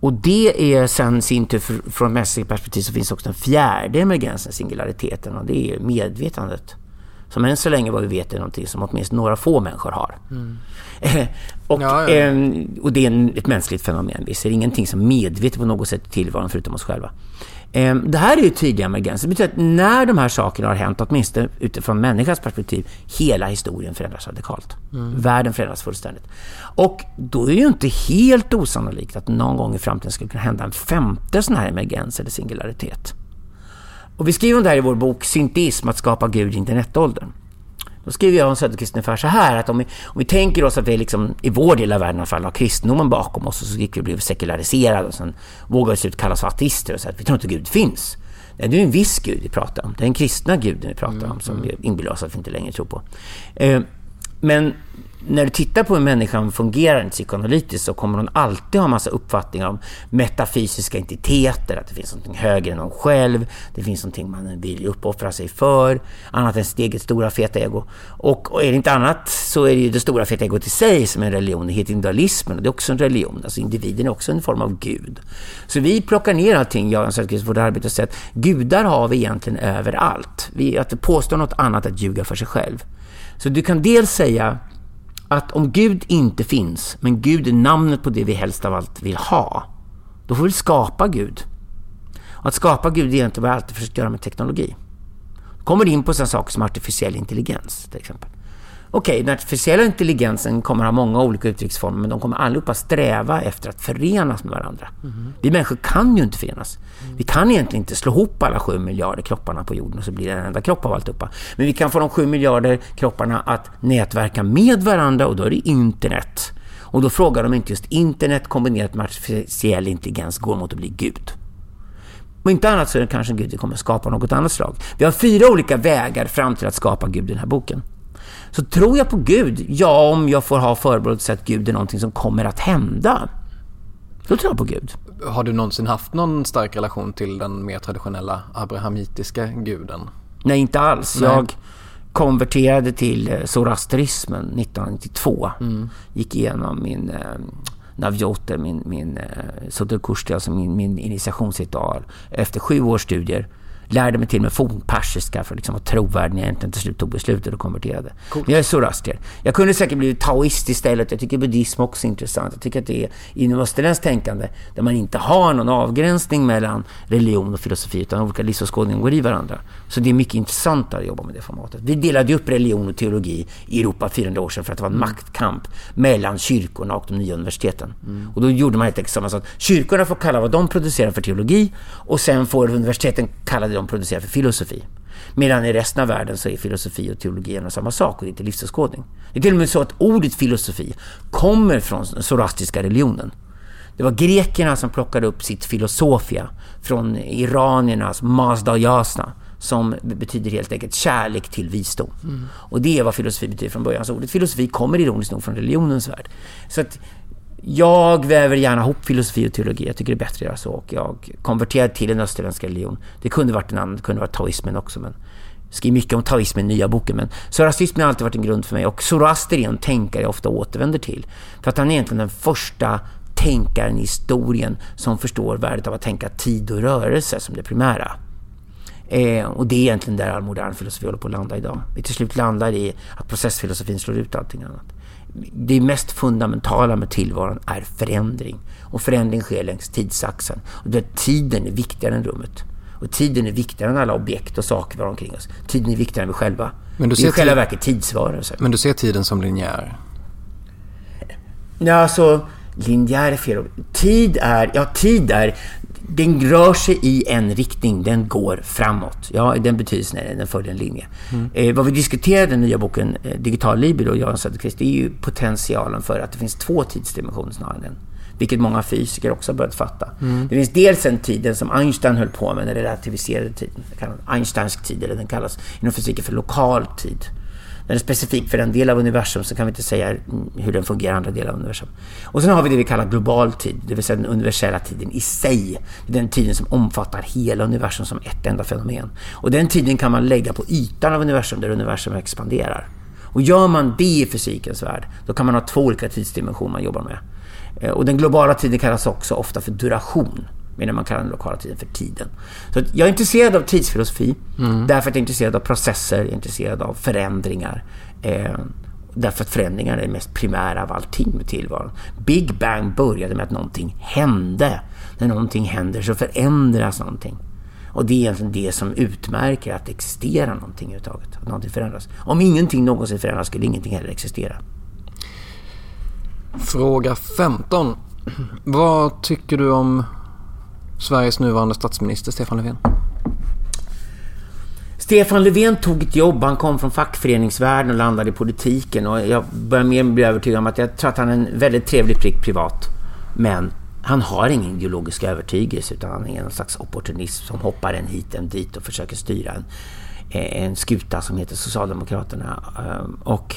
och det är sen sin tur, från mänskligt perspektiv så finns också den fjärde emergensen, singulariteten, och det är medvetandet. Som än så länge vad vi vet är någonting som åtminstone några få människor har. Mm. [LAUGHS] och, ja, ja. Eh, och det är en, ett mänskligt fenomen. Vi ser ingenting som medvetet på något sätt tillvaron förutom oss själva. Eh, det här är ju tydliga emergenser. Det betyder att när de här sakerna har hänt, åtminstone utifrån människans perspektiv, hela historien förändras radikalt. Mm. Världen förändras fullständigt. Och då är det ju inte helt osannolikt att någon gång i framtiden skulle kunna hända en femte sån här emergens eller singularitet. Och vi skriver om det här i vår bok Synteism, att skapa Gud i internetåldern. Då skriver jag om Söderqvist ungefär så här att om vi, om vi tänker oss att vi liksom, i vår del av världen i alla fall har kristendomen bakom oss och så gick vi och blev sekulariserade och sen vågade vi slut kallas för ateister och säga att vi tror inte Gud finns. Det är en viss Gud vi pratar om. Det är den kristna guden vi pratar om som mm. vi inbillar oss att vi inte längre tror på. Eh, men när du tittar på hur människan fungerar psykoanalytiskt så kommer hon alltid ha massa uppfattningar om metafysiska entiteter, att det finns något högre än hon själv, det finns någonting man vill uppoffra sig för, annat än sitt eget stora feta ego. Och, och är det inte annat så är det ju det stora feta egot i sig som är en religion, det heter individualismen och det är också en religion, alltså individen är också en form av gud. Så vi plockar ner allting, jag och Söderqvist, vårt arbete och säger att gudar har vi egentligen överallt. Vi, att påstå något annat är att ljuga för sig själv. Så du kan dels säga att om Gud inte finns, men Gud är namnet på det vi helst av allt vill ha, då får vi skapa Gud. Och att skapa Gud är egentligen vad jag alltid försökt göra med teknologi. Då kommer in på sådana saker som artificiell intelligens till exempel. Okej, okay, den artificiella intelligensen kommer ha många olika uttrycksformer men de kommer allihopa sträva efter att förenas med varandra. Mm. Vi människor kan ju inte förenas. Mm. Vi kan egentligen inte slå ihop alla sju miljarder kropparna på jorden och så blir det en enda kropp av alltihopa. Men vi kan få de sju miljarder kropparna att nätverka med varandra och då är det internet. Och då frågar de inte just internet kombinerat med artificiell intelligens går mot att bli Gud. Om inte annat så är det kanske Gud kommer skapa något annat slag. Vi har fyra olika vägar fram till att skapa Gud i den här boken. Så tror jag på Gud? Ja, om jag får ha förebråelse att Gud är någonting som kommer att hända. Då tror jag på Gud. Har du någonsin haft någon stark relation till den mer traditionella abrahamitiska guden? Nej, inte alls. Nej. Jag konverterade till eh, zoroastrismen 1992. Mm. Gick igenom min eh, Navjote, min, min eh, Sotokursti, alltså min, min initiationsritual. Efter sju års studier Lärde mig till och med fornpersiska för att liksom vara trovärdig när jag egentligen till slut tog beslutet och konverterade. Cool. Jag är zoroastrier. Jag kunde säkert bli taoist istället. Jag tycker buddhism också är intressant. Jag tycker att det är inom österländskt tänkande där man inte har någon avgränsning mellan religion och filosofi utan olika livsåskådningar går i varandra. Så det är mycket intressant att jobba med det formatet. Vi delade upp religion och teologi i Europa 400 år sedan för att det var en mm. maktkamp mellan kyrkorna och de nya universiteten. Mm. Och då gjorde man helt enkelt samma sak. Kyrkorna får kalla vad de producerar för teologi och sen får universiteten kalla det de producerar för filosofi. Medan i resten av världen så är filosofi och teologi en och samma sak och det är inte livsåskådning. Det är till och med så att ordet filosofi kommer från den zoroastriska religionen. Det var grekerna som plockade upp sitt filosofia från iraniernas Mazda Jasna som betyder helt enkelt kärlek till visdom. Mm. Och det är vad filosofi betyder från början. Så ordet filosofi kommer ironiskt nog från religionens värld. Så att jag väver gärna ihop filosofi och teologi. Jag tycker det är bättre att göra så. Och jag konverterade till en österländsk religion. Det kunde varit en annan, det kunde varit taoismen också. Men jag skriver mycket om taoismen i nya boken. Men zoroastrismen har alltid varit en grund för mig. Och Zoroaster är en tänkare jag ofta återvänder till. För att han är egentligen den första tänkaren i historien som förstår värdet av att tänka tid och rörelse som det primära. Eh, och det är egentligen där all modern filosofi håller på att landa idag. Vi till slut landar i att processfilosofin slår ut allting annat. Det mest fundamentala med tillvaron är förändring. Och förändring sker längs tidsaxeln. Och där tiden är viktigare än rummet. Och tiden är viktigare än alla objekt och saker vi har omkring oss. Tiden är viktigare än vi själva. Men du ser vi är i själva verket tidsvarelser. Men du ser tiden som linjär? Ja, alltså linjär är fel. Tid är, ja tid är den rör sig i en riktning, den går framåt. Ja, i den betydelsen är den följer en linje. Mm. Eh, vad vi diskuterade i den nya boken eh, Digital Libido, Göran Söderqvist, det är ju potentialen för att det finns två tidsdimensioner snarare än en. Vilket många fysiker också har börjat fatta. Mm. Det finns dels en tiden som Einstein höll på med, den relativiserade tiden. Einsteinsk tid, eller den kallas inom fysiken för lokal tid. Den är specifik för en del av universum så kan vi inte säga hur den fungerar i andra delar av universum. Och sen har vi det vi kallar global tid, det vill säga den universella tiden i sig. Den tiden som omfattar hela universum som ett enda fenomen. Och den tiden kan man lägga på ytan av universum där universum expanderar. Och gör man det i fysikens värld, då kan man ha två olika tidsdimensioner man jobbar med. Eh, och den globala tiden kallas också ofta för duration medan man kallar den lokala tiden för tiden. Så jag är intresserad av tidsfilosofi mm. därför att jag är intresserad av processer, jag är intresserad av förändringar. Eh, därför att förändringar är det mest primära av allting med tillvaron. Big Bang började med att någonting hände. När någonting händer så förändras någonting. Och det är egentligen det som utmärker att det existerar någonting överhuvudtaget. Att någonting förändras. Om ingenting någonsin förändras skulle ingenting heller existera. Fråga 15. Vad tycker du om Sveriges nuvarande statsminister Stefan Löfven? Stefan Löfven tog ett jobb, han kom från fackföreningsvärlden och landade i politiken och jag börjar mer bli övertygad om att jag tror att han är en väldigt trevlig prick privat. Men han har ingen ideologisk övertygelse utan han är en slags opportunism som hoppar en hit, en dit och försöker styra en, eh, en skuta som heter Socialdemokraterna. Ehm, och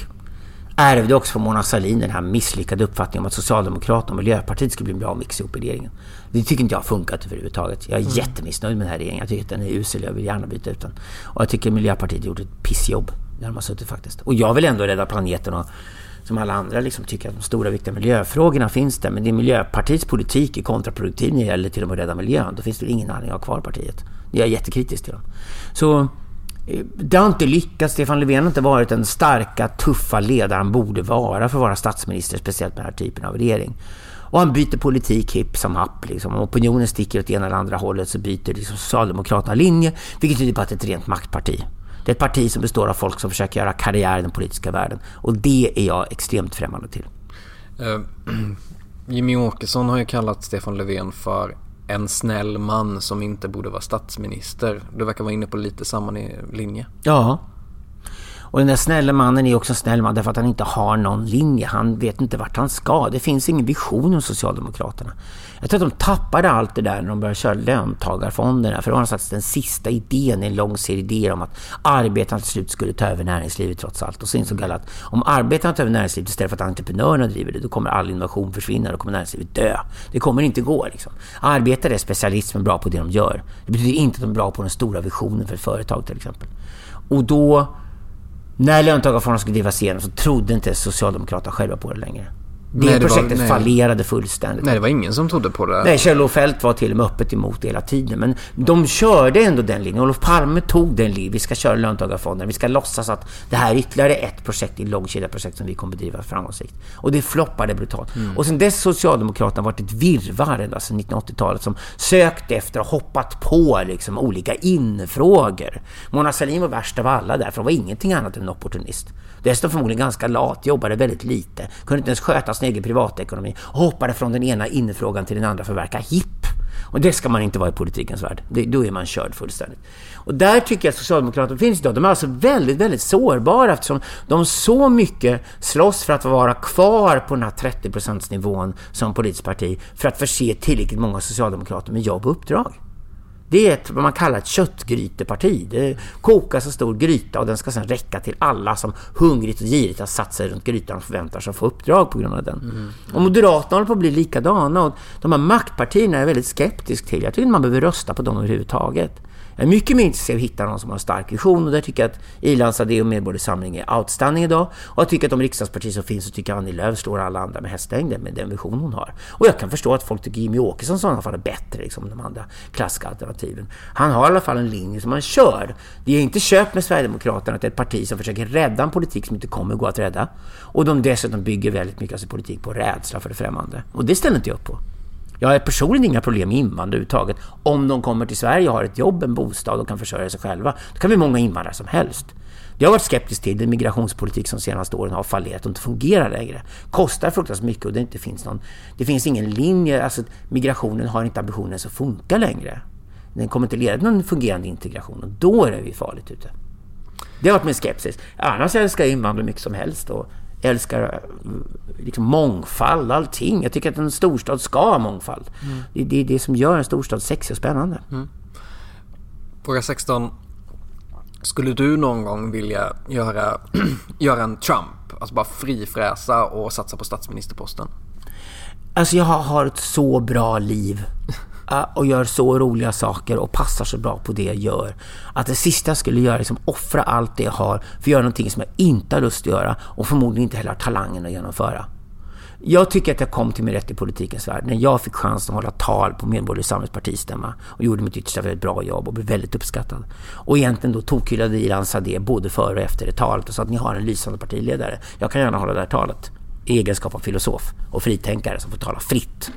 ärvde också från Mona Sahlin den här misslyckade uppfattningen om att Socialdemokraterna och Miljöpartiet skulle bli en bra mix ihop i regeringen. Det tycker inte jag har funkat överhuvudtaget. Jag är mm. jättemissnöjd med den här regeringen. Jag tycker att den är usel. Jag vill gärna byta ut den. Och jag tycker Miljöpartiet gjort ett pissjobb när de har suttit faktiskt. Och jag vill ändå rädda planeten och som alla andra liksom tycker att de stora viktiga miljöfrågorna finns där. Men det är Miljöpartiets politik är kontraproduktiv när det gäller till och med att rädda miljön. Då finns det ingen anledning att ha kvar partiet. Jag är jättekritisk till dem. Så det har inte lyckats. Stefan Löfven har inte varit den starka, tuffa ledare han borde vara för att vara statsminister, speciellt med den här typen av regering. Och han byter politik hipp som happ. Liksom. Om opinionen sticker åt ena eller andra hållet så byter liksom Socialdemokraterna linje, vilket tyder på att det är ett rent maktparti. Det är ett parti som består av folk som försöker göra karriär i den politiska världen. Och det är jag extremt främmande till. Uh, [CLEARS THROAT] Jimmy Åkesson har ju kallat Stefan Löfven för en snäll man som inte borde vara statsminister. Du verkar vara inne på lite samma linje. Ja. Och den där snälla mannen är också en snäll man därför att han inte har någon linje. Han vet inte vart han ska. Det finns ingen vision hos Socialdemokraterna. Jag tror att de tappade allt det där när de började köra löntagarfonderna. För det var någon den sista idén i en lång serie idéer om att arbetarna till slut skulle ta över näringslivet trots allt. Och så insåg alla att om arbetarna tar över näringslivet istället för att entreprenörerna driver det, då kommer all innovation försvinna. Då kommer näringslivet dö. Det kommer inte gå liksom. Arbetare är specialister som är bra på det de gör. Det betyder inte att de är bra på den stora visionen för ett företag till exempel. Och då, när löntagarfonderna skulle drivas igenom så trodde inte Socialdemokraterna själva på det längre. Det Nej, det var- projektet nej. fallerade fullständigt. Nej, det var ingen som trodde på det. Nej, Kjell-Olof Feldt var till och med öppet emot det hela tiden. Men de körde ändå den linjen. Olof Palme tog den linjen. Vi ska köra löntagarfonder. Vi ska låtsas att det här är ytterligare ett projekt i långkedjaprojekt som vi kommer bedriva framgångsrikt. Och det floppade brutalt. Och sen dess Socialdemokraterna varit ett virrvarr ända sedan 1980-talet som sökt efter och hoppat på liksom olika infrågor. Mona Sahlin var värst av alla där, för hon var ingenting annat än en opportunist. Dessutom förmodligen ganska lat, jobbade väldigt lite, kunde inte ens sköta sin egen privatekonomi och hoppade från den ena innefrågan till den andra för att verka hipp. Och det ska man inte vara i politikens värld. Det, då är man körd fullständigt. Och där tycker jag att Socialdemokraterna finns idag. De är alltså väldigt, väldigt sårbara eftersom de så mycket slåss för att vara kvar på den här 30 nivån som politiskt parti för att förse tillräckligt många socialdemokrater med jobb och uppdrag. Det är ett, vad man kallar ett köttgryteparti. Det kokas en stor gryta och den ska sedan räcka till alla som hungrigt och girigt har satt sig runt grytan och förväntar sig att få uppdrag på grund av den. Och Moderaterna håller på att bli likadana och de här maktpartierna är jag väldigt skeptisk till. Jag tycker inte man behöver rösta på dem överhuvudtaget. Jag är mycket mer intresserad av att hitta någon som har en stark vision och där tycker jag att Ilans Adé och Medborgerlig Samling är outstanding idag. Och jag tycker att de riksdagspartier som finns så tycker jag Annie Lööf slår alla andra med hästlängder med den vision hon har. Och jag kan förstå att folk tycker Jimmy Åkesson i sådana fall är bättre liksom, än de andra klassiska alternativen. Han har i alla fall en linje som han kör. Det är inte köpt med Sverigedemokraterna att det är ett parti som försöker rädda en politik som inte kommer gå att rädda. Och de dessutom bygger väldigt mycket av sin politik på rädsla för det främmande. Och det ställer inte jag upp på. Jag har personligen inga problem med invandrare överhuvudtaget. Om de kommer till Sverige och har ett jobb, en bostad och kan försörja sig själva, då kan vi många invandrare som helst. Det har varit skeptisk till den migrationspolitik som de senaste åren har fallerat och inte fungerar längre. Kostar fruktansvärt mycket och det inte finns någon... Det finns ingen linje, alltså migrationen har inte ambitionen att funka längre. Den kommer inte leda till någon fungerande integration och då är vi farligt ute. Det har varit min skepsis. Annars älskar jag invandrare mycket som helst och älskar liksom mångfald, allting. Jag tycker att en storstad ska ha mångfald. Det, det är det som gör en storstad sexig och spännande. Fråga 16. Skulle du någon gång vilja göra, [CLEARS THROAT] göra en Trump? Alltså bara frifräsa och satsa på statsministerposten? Alltså jag har, ett så bra liv [LAUGHS] och gör så roliga saker och passar så bra på det jag gör. Att det sista jag skulle göra är liksom offra allt det jag har för att göra någonting som jag inte har lust att göra och förmodligen inte heller har talangen att genomföra. Jag tycker att jag kom till min rätt i politikens värld när jag fick chansen att hålla tal på Medborgerlig Samlings partistämma och gjorde mitt yttersta för ett bra jobb och blev väldigt uppskattad. Och egentligen då tokhyllade Iran Sadeh både före och efter det talet och sa att ni har en lysande partiledare. Jag kan gärna hålla det här talet i egenskap av filosof och fritänkare som får tala fritt.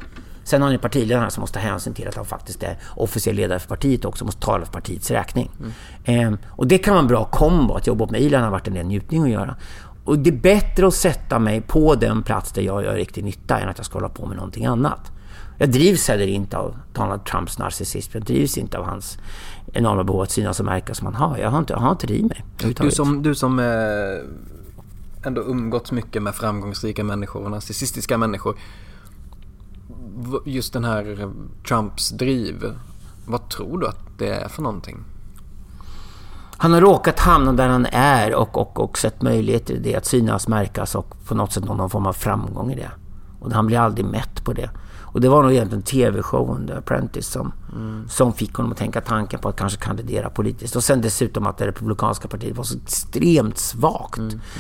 Sen har ni partiledarna som måste ta hänsyn till att han faktiskt är officiell ledare för partiet också, måste tala för partiets räkning. Ehm, och det kan vara en bra kombo, att jobba med Ilan har varit en njutning att göra. Och det är bättre att sätta mig på den plats där jag gör riktig nytta än att jag ska hålla på med någonting annat. Jag drivs heller inte av Donald Trumps narcissism. Jag drivs inte av hans enorma behov att synas och märkas som han har. Jag har inte, jag har inte det i mig. Du som, du som eh, ändå umgåtts mycket med framgångsrika människor och narcissistiska människor. Just den här Trumps driv. Vad tror du att det är för någonting? Han har råkat hamna där han är och, och, och sett möjligheter i det, att synas, märkas och på något sätt någon form av framgång i det. Och han blir aldrig mätt på det. Och det var nog egentligen tv-showen The Apprentice som, som fick honom att tänka tanken på att kanske kandidera politiskt. Och sen dessutom att det republikanska partiet var så extremt svagt.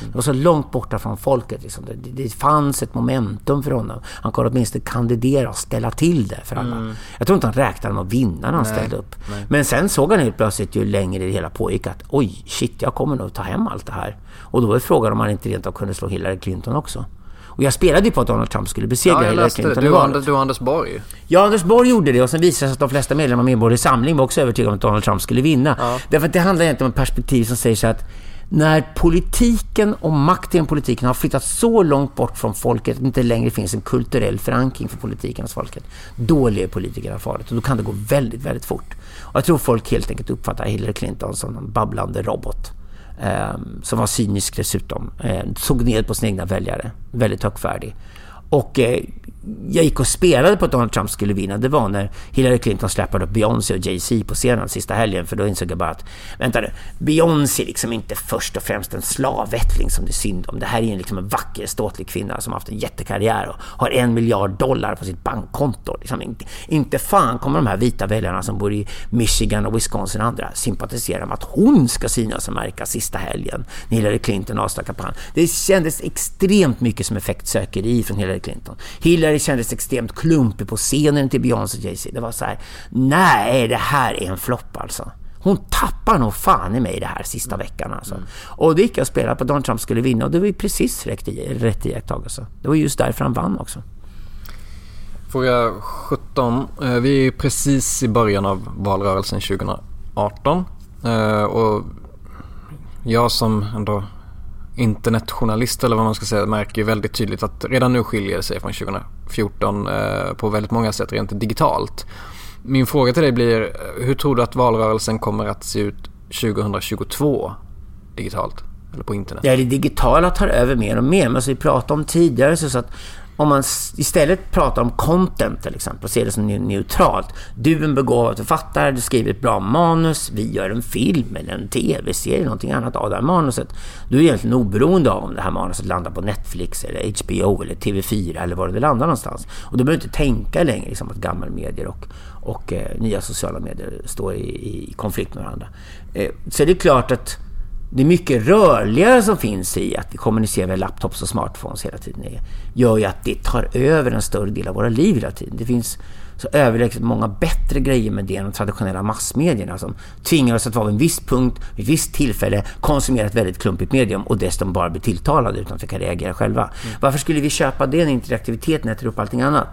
Det var så långt borta från folket. Liksom. Det, det fanns ett momentum för honom. Han kunde åtminstone kandidera och ställa till det för alla. Jag tror inte han räknade med att vinna när han ställde upp. Men sen såg han helt plötsligt ju längre det hela pågick att oj, shit, jag kommer nog ta hem allt det här. Och då var frågan om han inte rent av kunde slå Hillary Clinton också. Och jag spelade ju på att Donald Trump skulle besegra Ja, Hillary. Clinton i Du och, valet. Du och Anders Borg. Ja, Anders Borg gjorde det och sen visade det sig att de flesta medlemmar av Medborgerlig Samling var också övertygade om att Donald Trump skulle vinna. Därför att det handlar egentligen om ett perspektiv som säger så att när politiken och makten i politiken har flyttat så långt bort från folket att det inte längre finns en kulturell förankring för politiken hos folket, då lever politikerna farligt och då kan det gå väldigt, väldigt fort. Och jag tror folk helt enkelt uppfattar Hillary Clinton som en babblande robot. Eh, som var cynisk dessutom. Eh, såg ner på sina egna väljare. Väldigt högfärdig. Och eh, jag gick och spelade på att Donald Trump skulle vinna, det var när Hillary Clinton släppade upp Beyoncé och Jay-Z på scenen sista helgen. För då insåg jag bara att, vänta nu, Beyoncé är liksom inte först och främst en slavättling som det är synd om. Det här är liksom en vacker, ståtlig kvinna som har haft en jättekarriär och har en miljard dollar på sitt bankkonto. Liksom inte, inte fan kommer de här vita väljarna som bor i Michigan och Wisconsin och andra sympatisera med att hon ska synas och märkas sista helgen när Hillary Clinton avslutar kampanjen. Det kändes extremt mycket som effektsökeri från Hillary Clinton. Hillary kändes extremt klumpig på scenen till Beyoncé och Jay-Z. Det var så här, nej det här är en flopp alltså. Hon tappar nog fan i mig det här sista veckan alltså. Mm. Och då gick jag och spelade på Donald Trump skulle vinna och det var ju precis rätt, rätt iakttagelse. Alltså. Det var just därför han vann också. Fråga 17. Eh, vi är precis i början av valrörelsen 2018. Eh, och jag som ändå internetjournalist eller vad man ska säga märker ju väldigt tydligt att redan nu skiljer det sig från 2014 eh, på väldigt många sätt rent digitalt. Min fråga till dig blir, eh, hur tror du att valrörelsen kommer att se ut 2022 digitalt? Eller på internet? Ja, det digitala tar över mer och mer. Men som vi pratade om tidigare så att om man istället pratar om content till exempel, och ser det som neutralt. Du är en begåvad författare, du skriver ett bra manus, vi gör en film eller en tv-serie, någonting annat av det här manuset. Du är egentligen oberoende av om det här manuset landar på Netflix eller HBO eller TV4 eller var det landar någonstans. Och du behöver inte tänka längre liksom, att gamla medier och, och eh, nya sociala medier står i, i konflikt med varandra. Eh, så det är klart att det mycket rörligare som finns i att vi kommunicerar med laptops och smartphones hela tiden. Gör ju att det tar över en större del av våra liv hela tiden. Det finns så överlägset många bättre grejer med det än de traditionella massmedierna som tvingar oss att vara vid en viss punkt, vid ett visst tillfälle, konsumera ett väldigt klumpigt medium och dessutom bara bli tilltalade utan att vi kan reagera själva. Mm. Varför skulle vi köpa det när interaktiviteten äter upp allting annat?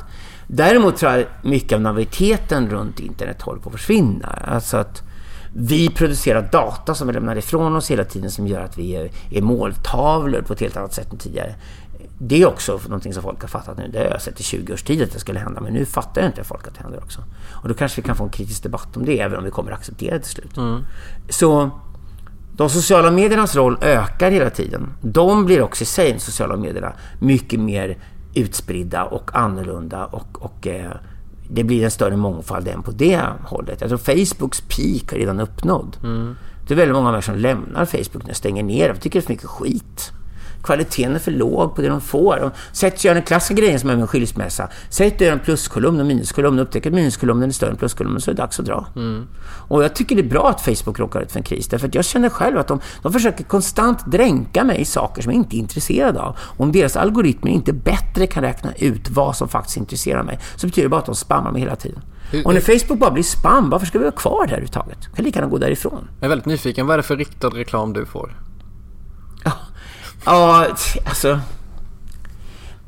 Däremot tror jag mycket av naiviteten runt internet håller på att försvinna. Alltså att vi producerar data som vi lämnar ifrån oss hela tiden som gör att vi är, är måltavlor på ett helt annat sätt än tidigare. Det är också någonting som folk har fattat nu. Det har jag sett i 20 års tid att det skulle hända. Men nu fattar inte folk att det händer också. Och då kanske vi kan få en kritisk debatt om det, även om vi kommer att acceptera det till slut. Mm. Så de sociala mediernas roll ökar hela tiden. De blir också i sig, de sociala medierna, mycket mer utspridda och annorlunda och, och eh, det blir en större mångfald än på det hållet. Jag tror Facebooks peak har redan uppnådd. Mm. Det är väldigt många människor som lämnar Facebook nu, stänger ner. De tycker det är för mycket skit kvaliteten är för låg på det de får. De sätter sig den klassiska grejen som är med en skilsmässa. Sätt dig en pluskolumn och minuskolumn och upptäcker att minuskolumnen är större än pluskolumnen så är det dags att dra. Mm. Och jag tycker det är bra att Facebook råkar ut för en kris. Därför att jag känner själv att de, de försöker konstant dränka mig i saker som jag inte är intresserad av. Om deras algoritmer inte bättre kan räkna ut vad som faktiskt intresserar mig så betyder det bara att de spammar mig hela tiden. Och när Facebook bara blir spam, varför ska vi vara kvar där överhuvudtaget? Kan lika gärna gå därifrån. Jag är väldigt nyfiken. Vad är det för riktad reklam du får? Ja, alltså...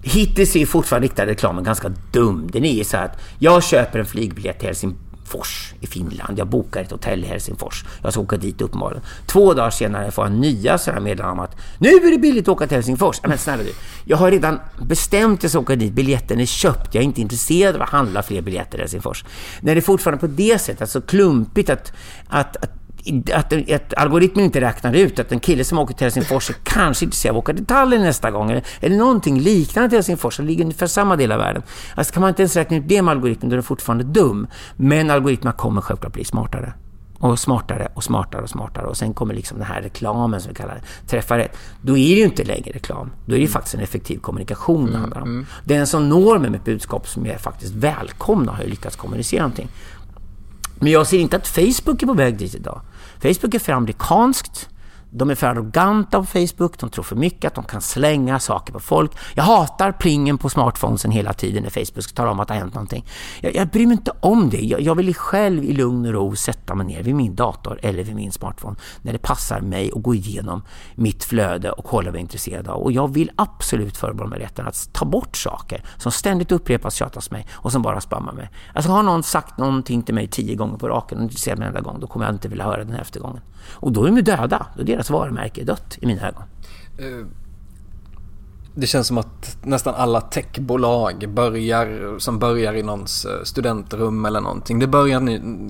Hittills är fortfarande riktad reklamen ganska dum. Den är ju så att jag köper en flygbiljett till Helsingfors i Finland. Jag bokar ett hotell i Helsingfors. Jag ska åka dit uppenbarligen. Två dagar senare får jag nya sådana meddelanden om att nu är det billigt att åka till Helsingfors. Men snälla du, jag har redan bestämt att jag ska åka dit. Biljetten är köpt. Jag är inte intresserad av att handla fler biljetter i Helsingfors. När det är fortfarande på det sättet, så klumpigt att, att, att att, att algoritmen inte räknar ut att en kille som åker till Helsingfors är kanske intresserad av att åka till Tallinn nästa gång eller, eller någonting liknande till Helsingfors som ligger ungefär samma del av världen. Alltså kan man inte ens räkna ut det med algoritmen då är den fortfarande dum. Men algoritmerna kommer självklart bli smartare. Och smartare och smartare och smartare. Och sen kommer liksom den här reklamen som vi kallar det, träffa rätt. Då är det ju inte längre reklam. Då är det ju faktiskt en effektiv kommunikation det handlar om. Mm, mm. Den som når mig med ett budskap som är faktiskt välkomna har ju lyckats kommunicera någonting. Men jag ser inte att Facebook är på väg dit idag. Facebook är för amerikanskt. De är för arroganta på Facebook, de tror för mycket att de kan slänga saker på folk. Jag hatar plingen på smartphonesen hela tiden när Facebook talar om att det har hänt någonting. Jag, jag bryr mig inte om det. Jag, jag, vill själv i lugn och ro sätta mig ner vid min dator eller vid min smartphone när det passar mig och gå igenom mitt flöde och kolla vad jag är intresserad av. Och jag vill absolut förbehålla mig rätten att ta bort saker som ständigt upprepas, tjatas mig och som bara spammar mig. Alltså har någon sagt någonting till mig tio gånger på raken och intresserar mig en enda gång, då kommer jag inte vilja höra den efter gången. Och då är de döda. Då är deras varumärke dött i mina ögon. Eh, det känns som att nästan alla techbolag börjar, som börjar i någons eh, studentrum eller någonting. Det börjar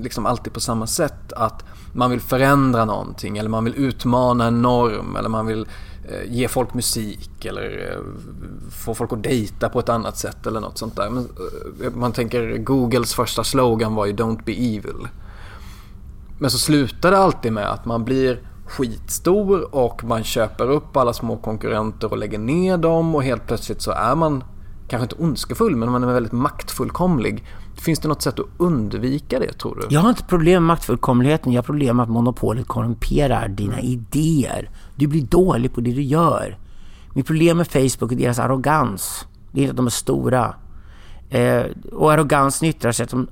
liksom alltid på samma sätt. Att man vill förändra någonting eller man vill utmana en norm eller man vill eh, ge folk musik eller få folk att dejta på ett annat sätt eller något sånt där. Men, man tänker Googles första slogan var ju Don't be evil. Men så slutar det alltid med att man blir skitstor och man köper upp alla små konkurrenter och lägger ner dem och helt plötsligt så är man kanske inte ondskefull men man är väldigt maktfullkomlig. Finns det något sätt att undvika det tror du? Jag har inte problem med maktfullkomligheten. Jag har problem med att monopolet korrumperar dina mm. idéer. Du blir dålig på det du gör. Mitt problem med Facebook är deras arrogans. Det är inte att de är stora. Eh, och arrogans yttrar sig att om,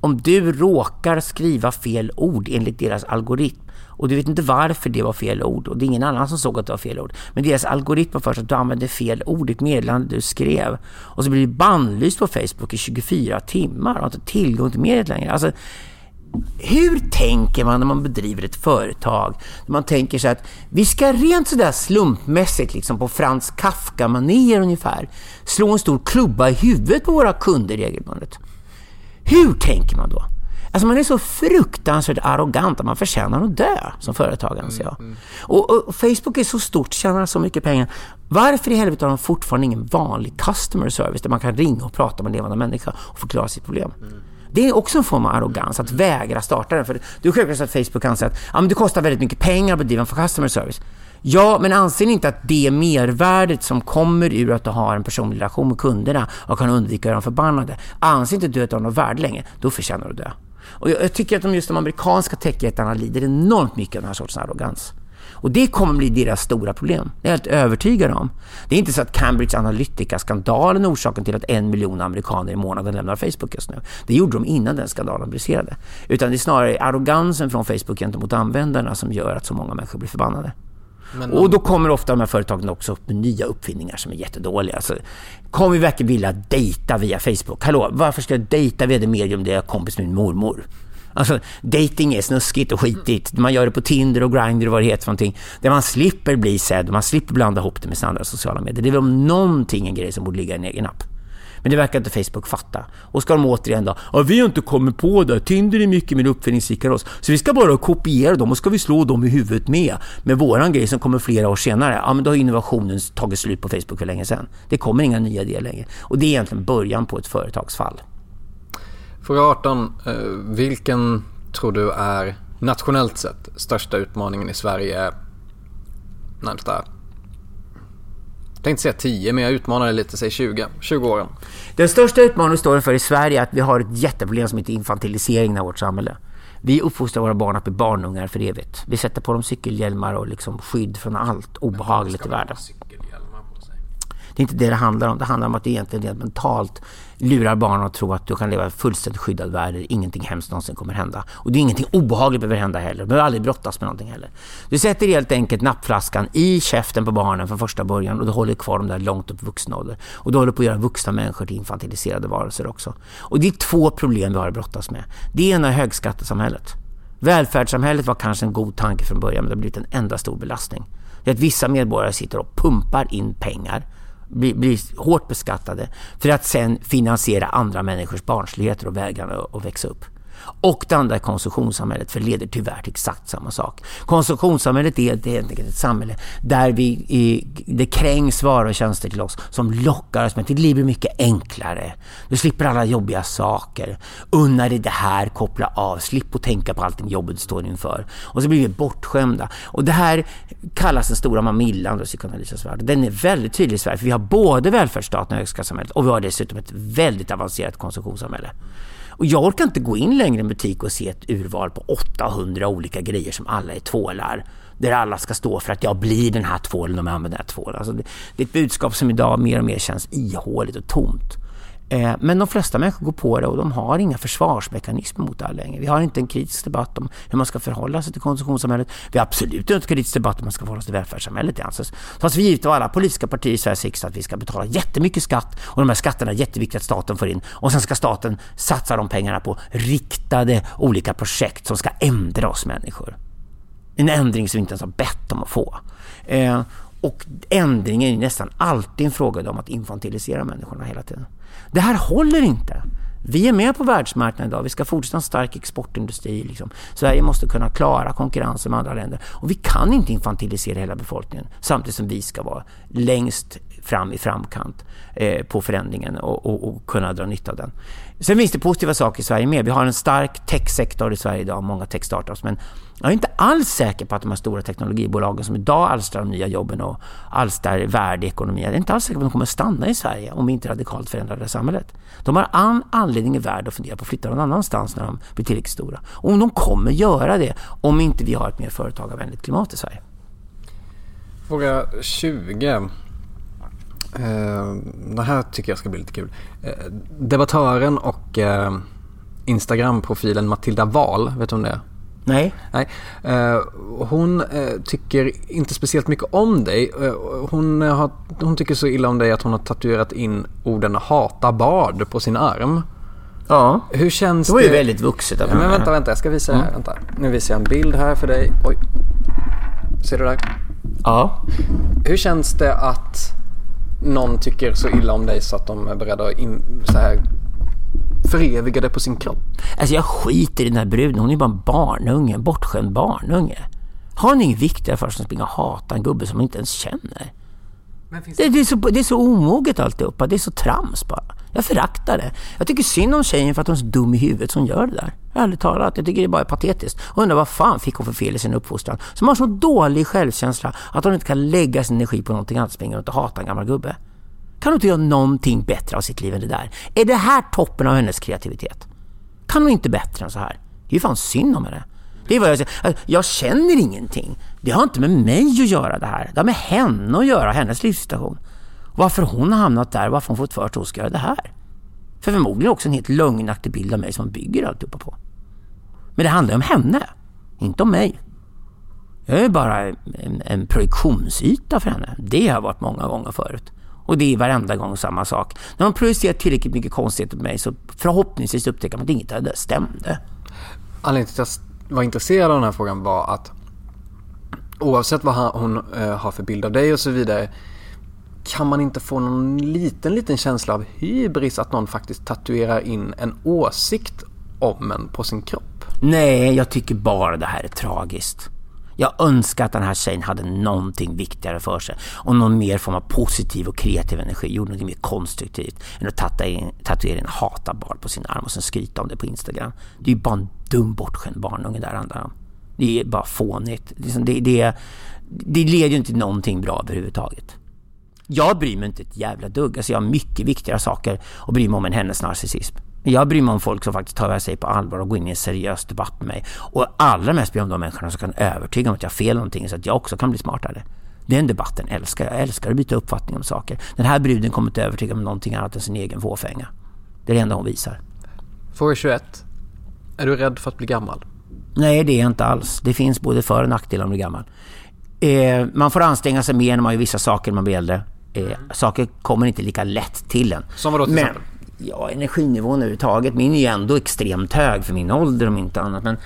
om du råkar skriva fel ord enligt deras algoritm och du vet inte varför det var fel ord och det är ingen annan som såg att det var fel ord. Men deras algoritm var först att du använde fel ord i ett meddelande du skrev. Och så blir du bannlyst på Facebook i 24 timmar och har inte tillgång till mediet längre. Alltså, hur tänker man när man bedriver ett företag? Man tänker sig att vi ska rent sådär slumpmässigt, liksom på Frans Kafka-manér ungefär, slå en stor klubba i huvudet på våra kunder regelbundet. Hur tänker man då? Alltså man är så fruktansvärt arrogant att man förtjänar att dö som företagare, anser jag. Mm, mm. Och, och, Facebook är så stort, tjänar så mycket pengar. Varför i helvete har de fortfarande ingen vanlig customer service där man kan ringa och prata med en levande människa och förklara sitt problem? Mm. Det är också en form av arrogans, att vägra starta den. För det är självklart att Facebook anser att ja, men det kostar väldigt mycket pengar att bedriva en customer service. Ja, men anser ni inte att det mervärdet som kommer ur att du har en personlig relation med kunderna och kan undvika att göra dem förbannade, anser inte du att du har något värde längre, då förtjänar du det. Och jag, jag tycker att de, just de amerikanska techjättarna lider enormt mycket av den här sortens arrogans. Och det kommer bli deras stora problem. Det är jag helt övertygad om. Det är inte så att Cambridge Analytica-skandalen är orsaken till att en miljon amerikaner i månaden lämnar Facebook just nu. Det gjorde de innan den skandalen briserade. Utan det är snarare arrogansen från Facebook gentemot användarna som gör att så många människor blir förbannade. Men och då kommer ofta de här företagen också upp med nya uppfinningar som är jättedåliga. Alltså, kommer vi verkligen vilja dejta via Facebook? Hallå, varför ska jag dejta via det medium där jag är kompis med min mormor? Alltså, dating är snuskigt och skitigt. Man gör det på Tinder och Grindr och vad det heter för någonting. Där man slipper bli sedd, man slipper blanda ihop det med andra sociala medier. Det är väl om någonting en grej som borde ligga i en egen app. Men det verkar inte Facebook fatta. Och ska de återigen då, ja, vi har inte kommit på det, Tinder är mycket mer uppfinningsrikare oss. Så vi ska bara kopiera dem och ska vi slå dem i huvudet med. Med våran grej som kommer flera år senare, ja men då har innovationen tagit slut på Facebook för länge sedan. Det kommer inga nya idéer längre. Och det är egentligen början på ett företagsfall. Fråga 18. Eh, vilken tror du är nationellt sett största utmaningen i Sverige närmsta tänkte säga 10, men jag utmanade lite, säg 20. 20 åren. Den största utmaningen vi står inför i Sverige är att vi har ett jätteproblem som heter infantiliseringen av vårt samhälle. Vi uppfostrar våra barn att bli barnungar för evigt. Vi sätter på dem cykelhjälmar och liksom skydd från allt obehagligt i världen. Det är inte det det handlar om. Det handlar om att det egentligen rent mentalt lurar barnen att tro att du kan leva i en fullständigt skyddad värld där ingenting hemskt någonsin kommer hända. Och det är ingenting obehagligt behöver hända heller. Du behöver aldrig brottas med någonting heller. Du sätter helt enkelt nappflaskan i käften på barnen från första början och du håller kvar dem där långt upp i vuxen ålder. Och du håller på att göra vuxna människor till infantiliserade varelser också. Och det är två problem vi har att brottas med. Det ena är högskattesamhället. Välfärdssamhället var kanske en god tanke från början men det har blivit en enda stor belastning. Det är att vissa medborgare sitter och pumpar in pengar blir, blir hårt beskattade för att sen finansiera andra människors barnsligheter och vägran att växa upp. Och det andra är konsumtionssamhället, för det leder tyvärr till exakt samma sak. Konsumtionssamhället är helt enkelt ett samhälle där vi, det krängs varor och tjänster till oss som lockar oss med att livet blir mycket enklare. Du slipper alla jobbiga saker. Unna dig det här, koppla av, slipp att tänka på allting jobbet du står inför. Och så blir vi bortskämda. Och det här kallas den stora mamillan i psykoanalysens värld. Den är väldigt tydlig i Sverige, för vi har både välfärdsstaten och högskattesamhället och vi har dessutom ett väldigt avancerat konsumtionssamhälle. Och jag orkar inte gå in längre i en butik och se ett urval på 800 olika grejer som alla är tvålar. Där alla ska stå för att jag blir den här tvålen om jag använder den här tvålen. Alltså det, det är ett budskap som idag mer och mer känns ihåligt och tomt. Eh, men de flesta människor går på det och de har inga försvarsmekanismer mot det här längre. Vi har inte en kritisk debatt om hur man ska förhålla sig till konsumtionssamhället. Vi har absolut inte en kritisk debatt om hur man ska förhålla sig till välfärdssamhället. Det anses tas för givet av alla politiska partier i Sveriges riksdag att vi ska betala jättemycket skatt och de här skatterna är jätteviktiga att staten får in. Och sen ska staten satsa de pengarna på riktade olika projekt som ska ändra oss människor. En ändring som vi inte ens har bett om att få. Eh, Och ändringen är nästan alltid en fråga om att infantilisera människorna hela tiden. Det här håller inte. Vi är med på världsmarknaden idag. Vi ska fortsätta en stark exportindustri. Liksom. Sverige måste kunna klara konkurrensen med andra länder. Och vi kan inte infantilisera hela befolkningen samtidigt som vi ska vara längst fram i framkant eh, på förändringen och, och, och, kunna dra nytta av den. Sen finns det positiva saker i Sverige med. Vi har en stark techsektor i Sverige idag, många techstartups. Men jag är inte alls säker på att de här stora teknologibolagen som idag alstrar de nya jobben och alstrar värde i ekonomin, jag är inte alls säker på att de kommer stanna i Sverige om vi inte radikalt förändrar det samhället. De har all anledning i världen att fundera på att flytta någon annanstans när de blir tillräckligt stora. Och de kommer göra det om inte vi har ett mer företagarvänligt klimat i Sverige. Fråga 20. Eh, det här tycker jag ska bli lite kul. Eh, debattören och eh, Instagram-profilen Matilda Wahl, vet du om det är? Nej. Nej. hon tycker inte speciellt mycket om dig. hon, har, hon tycker så illa om dig att hon har tatuerat in orden hata bad på sin arm. Ja. Hur känns det? var ju väldigt vuxet av Men vänta, vänta. Jag ska visa mm. här. Vänta. Nu visar jag en bild här för dig. Oj. Ser du där? Ja. Hur känns det att någon tycker så illa om dig så att de är beredda att in, så här, föreviga det på sin kropp. Alltså jag skiter i den här bruden. Hon är bara en barnunge, en bortskämd barnunge. Har ni inget viktigare för sig än att springa och hata en gubbe som man inte ens känner? Det, det, är så, det är så omoget alltihopa. Det är så trams bara. Jag föraktar det. Jag tycker synd om tjejen för att hon är så dum i huvudet som gör det där. Ärligt talat. Jag tycker det är bara patetiskt. Och undrar vad fan fick hon för fel i sin uppfostran? Som har så dålig självkänsla att hon inte kan lägga sin energi på någonting annat springa runt och hata en gammal gubbe. Kan hon inte göra någonting bättre av sitt liv än det där? Är det här toppen av hennes kreativitet? Kan hon inte bättre än så här? Det är ju fan synd om henne. Det är vad jag säger. Alltså, jag känner ingenting. Det har inte med mig att göra det här. Det har med henne att göra, hennes livssituation. Varför hon har hamnat där, varför hon fått för att hon ska göra det här. För förmodligen också en helt lögnaktig bild av mig som hon bygger alltihopa på. Men det handlar om henne, inte om mig. Jag är bara en, en projektionsyta för henne. Det har jag varit många gånger förut. Och det är varenda gång samma sak. När man projicerar tillräckligt mycket konstigheter på mig så förhoppningsvis upptäcker man att inget av det stämde. Anledningen till att jag var intresserad av den här frågan var att oavsett vad hon eh, har för bild av dig och så vidare kan man inte få någon liten, liten känsla av hybris att någon faktiskt tatuerar in en åsikt om en på sin kropp? Nej, jag tycker bara det här är tragiskt. Jag önskar att den här tjejen hade någonting viktigare för sig och någon mer form av positiv och kreativ energi, gjorde något mer konstruktivt än att tatuera en hatabal på sin arm och sen skryta om det på Instagram. Det är ju bara en dum bortskämd barnunge där handlar om. Det är bara fånigt. Det, det, det leder ju inte till någonting bra överhuvudtaget. Jag bryr mig inte ett jävla dugg. Alltså jag har mycket viktigare saker att bry mig om än hennes narcissism. Jag bryr mig om folk som faktiskt tar sig på allvar och går in i en seriös debatt med mig. Och allra mest bryr jag mig om de människorna som kan övertyga mig att jag har fel någonting så att jag också kan bli smartare. Den debatten älskar jag. Jag älskar att byta uppfattning om saker. Den här bruden kommer inte övertyga om någonting annat än sin egen fåfänga. Det är det enda hon visar. Fråga 21. Är du rädd för att bli gammal? Nej, det är jag inte alls. Det finns både för och nackdelar om att bli gammal. Eh, man får anstränga sig mer när man gör vissa saker när man blir äldre. Eh, saker kommer inte lika lätt till en. Som vadå till Men, exempel? Ja, energinivån överhuvudtaget. Min är ju ändå extremt hög för min ålder om inte annat. Men,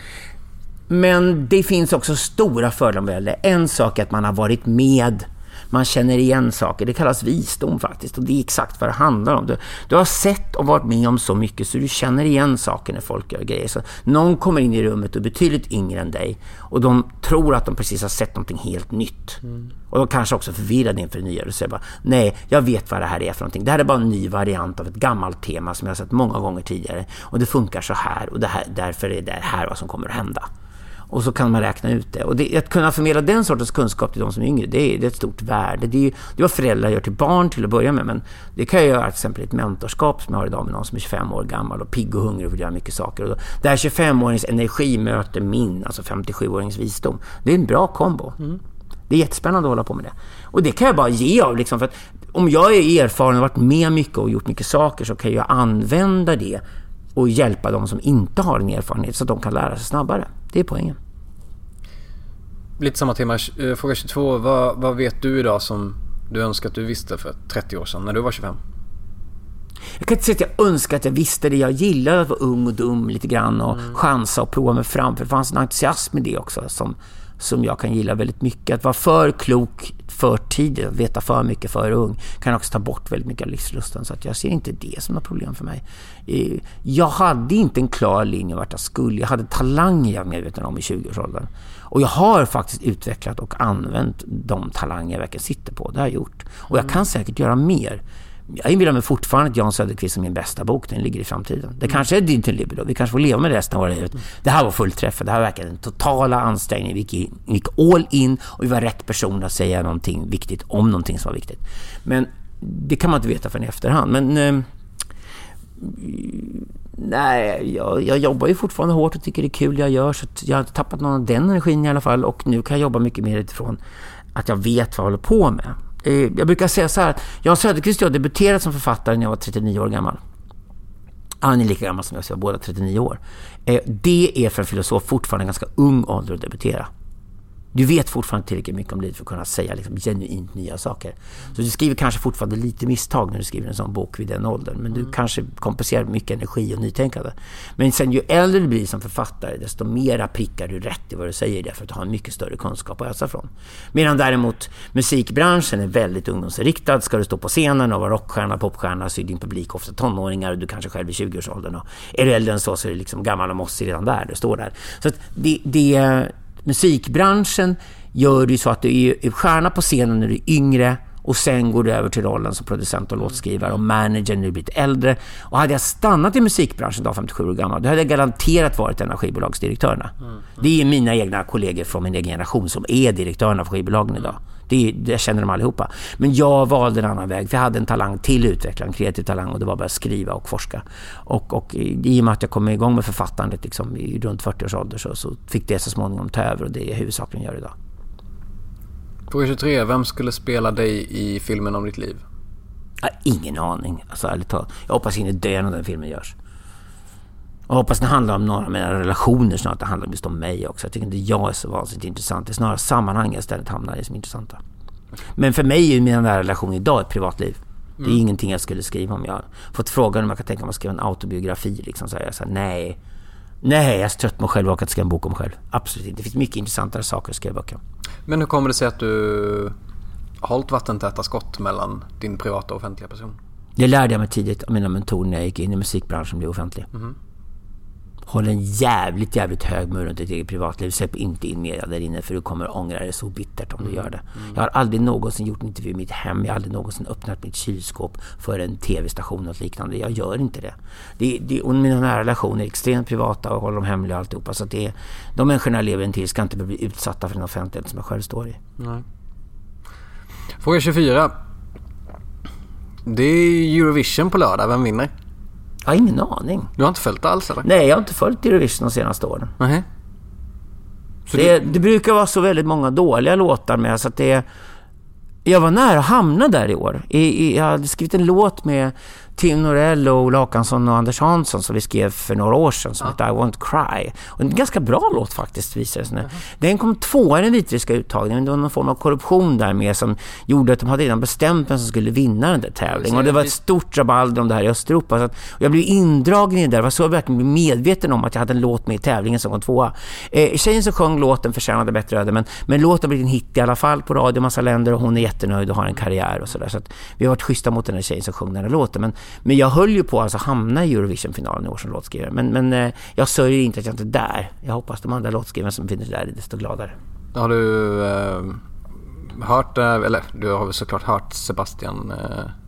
men det finns också stora fördelar med äldre. En sak är att man har varit med man känner igen saker. Det kallas visdom faktiskt och det är exakt vad det handlar om. Du, du har sett och varit med om så mycket så du känner igen saker när folk gör grejer. Så någon kommer in i rummet och är betydligt yngre än dig och de tror att de precis har sett någonting helt nytt. Mm. Och de kanske också förvirrade inför det nya. Och säger bara, nej, jag vet vad det här är för någonting. Det här är bara en ny variant av ett gammalt tema som jag har sett många gånger tidigare. Och det funkar så här och det här, därför är det här vad som kommer att hända. Och så kan man räkna ut det. Och det, att kunna förmedla den sortens kunskap till de som är yngre, det är, det är ett stort värde. Det är, det är vad föräldrar gör till barn till att börja med. Men det kan jag göra till exempel i ett mentorskap som jag har idag med någon som är 25 år gammal och pigg och hungrig och vill göra mycket saker. Och då, där 25-årings energi möter min, alltså 57-årings visdom. Det är en bra kombo. Mm. Det är jättespännande att hålla på med det. Och det kan jag bara ge av. Liksom, för att om jag är erfaren och varit med mycket och gjort mycket saker så kan jag använda det och hjälpa de som inte har en erfarenhet så att de kan lära sig snabbare. Det är poängen. Lite samma tema. Eh, fråga 22. Vad, vad vet du idag som du önskar att du visste för 30 år sedan när du var 25? Jag kan inte säga att jag önskar att jag visste det. Jag gillade att vara ung och dum lite grann och mm. chansa och prova mig fram. För det fanns en entusiasm i det också som, som jag kan gilla väldigt mycket. Att vara för klok för tidigt, att veta för mycket för ung kan också ta bort väldigt mycket av livslusten. Så att jag ser inte det som något problem för mig. Jag hade inte en klar linje vart jag skulle. Jag hade talanger jag var medveten om i 20-årsåldern. Och jag har faktiskt utvecklat och använt de talanger jag verkligen sitter på. Det har jag gjort. Och jag kan säkert göra mer. Jag inbillar mig fortfarande att Jan Söderqvist är min bästa bok. Den ligger i framtiden. Det mm. kanske är din till libido. Vi kanske får leva med resten av våra livet. Det här var fullträff. Det här var verkligen den totala ansträngningen. Vi gick, gick all in och vi var rätt person att säga någonting viktigt om någonting som var viktigt. Men det kan man inte veta förrän i efterhand. Men... Eh, nej, jag, jag, jobbar ju fortfarande hårt och tycker det är kul jag gör. Så jag har inte tappat någon av den energin i alla fall. Och nu kan jag jobba mycket mer utifrån att jag vet vad jag håller på med. Eh, jag brukar säga så här, Jan Söderqvist och jag debuterade som författare när jag var 39 år gammal. Han är lika gammal som jag, så jag är båda 39 år. Eh, det är för en filosof fortfarande en ganska ung ålder att debutera. Du vet fortfarande tillräckligt mycket om livet för att kunna säga liksom genuint nya saker. Så du skriver kanske fortfarande lite misstag när du skriver en sån bok vid den åldern. Men du mm. kanske kompenserar mycket energi och nytänkande. Men sen ju äldre du blir som författare, desto mera prickar du rätt i vad du säger därför att du har en mycket större kunskap att ösa från. Medan däremot musikbranschen är väldigt ungdomsinriktad. Ska du stå på scenen och vara rockstjärna, popstjärna så är din publik ofta tonåringar och du kanske själv är 20-årsåldern. Är du äldre än så så är du liksom gammal och mossig redan där du står där. Så det, det musikbranschen gör det ju så att du är stjärna på scenen när du är yngre och sen går du över till rollen som producent och låtskrivare och manager när du blivit äldre. Och hade jag stannat i musikbranschen då, 57 år gammal, då hade jag garanterat varit en av skivbolagsdirektörerna. Mm, mm. Det är mina egna kollegor från min egen generation som är direktörerna för skivbolagen idag. Det, det känner de allihopa. Men jag valde en annan väg, för jag hade en talang till utveckla, en kreativ talang och det var bara att skriva och forska. Och, och i och med att jag kom igång med författandet liksom, i runt 40 års ålder så, så fick det så småningom ta över och det är jag huvudsakligen gör idag. Fråga 23. Vem skulle spela dig i filmen om ditt liv? Jag har ingen aning. Alltså, ärligt talat. Jag hoppas inte dö när den filmen görs. Jag hoppas det handlar om några av mina relationer snart. Det handlar just om mig också. Jag tycker inte jag är så vansinnigt intressant. Det är snarare sammanhang jag istället hamnar i som är intressanta. Men för mig är mina nära relationer idag ett privatliv. Det är mm. ingenting jag skulle skriva om. Jag har fått frågan om jag kan tänka mig att skriva en autobiografi. Liksom, så jag säger nej. Nej, jag är trött på mig själv och inte skriva en bok om mig själv. Absolut inte. Det finns mycket intressantare saker att skriva böcker om. Men hur kommer det sig att du har hållit vattentäta skott mellan din privata och offentliga person? Det lärde jag mig tidigt av mina mentorer när jag gick in i musikbranschen och blev offentlig. Mm. Håll en jävligt, jävligt hög mur runt ditt eget privatliv. Släpp inte in media där inne för du kommer ångra dig så bittert om du mm. gör det. Mm. Jag har aldrig någonsin gjort en intervju i mitt hem. Jag har aldrig någonsin öppnat mitt kylskåp för en tv-station och liknande. Jag gör inte det. det, det och mina nära relationer är extremt privata och håller dem hemliga och alltihopa. Så det, de människorna jag lever till ska inte bli utsatta för den offentlighet som jag själv står i. Nej. Fråga 24. Det är Eurovision på lördag. Vem vinner? Jag har ingen aning. Du har inte följt det alls eller? Nej, jag har inte följt Eurovision de senaste åren. Nej. Det, du... det, brukar vara så väldigt många dåliga låtar med så att det... Jag var nära att hamna där i år. I, i, jag hade skrivit en låt med Tim Norell och Ola Håkansson och Anders Hansson som vi skrev för några år sedan som ja. heter I Won't Cry. Och en ganska bra låt faktiskt visade sig. Mm. Den kom tvåa i den vitryska uttagningen. Det var någon form av korruption där med som gjorde att de hade redan bestämt vem som skulle vinna den där tävlingen. Och det var ett stort rabalder om det här i Östeuropa. Så att, jag blev indragen i det där. Det var så jag verkligen blev medveten om att jag hade en låt med i tävlingen som kom tvåa. Eh, tjejen som sjöng låten förtjänade bättre öde men, men låten blev en hit i alla fall på radio i massa länder och hon är jättenöjd och har en karriär och sådär. Så att vi har varit schyssta mot den här tjejen som sjöng den här låten. Men men jag höll ju på alltså, att alltså hamna i Eurovision-finalen i år som låtskrivare. Men, men eh, jag sörjer inte att jag inte är där. Jag hoppas de andra låtskrivarna som finns där är desto gladare. Har du eh, hört, eh, eller du har väl såklart hört Sebastian,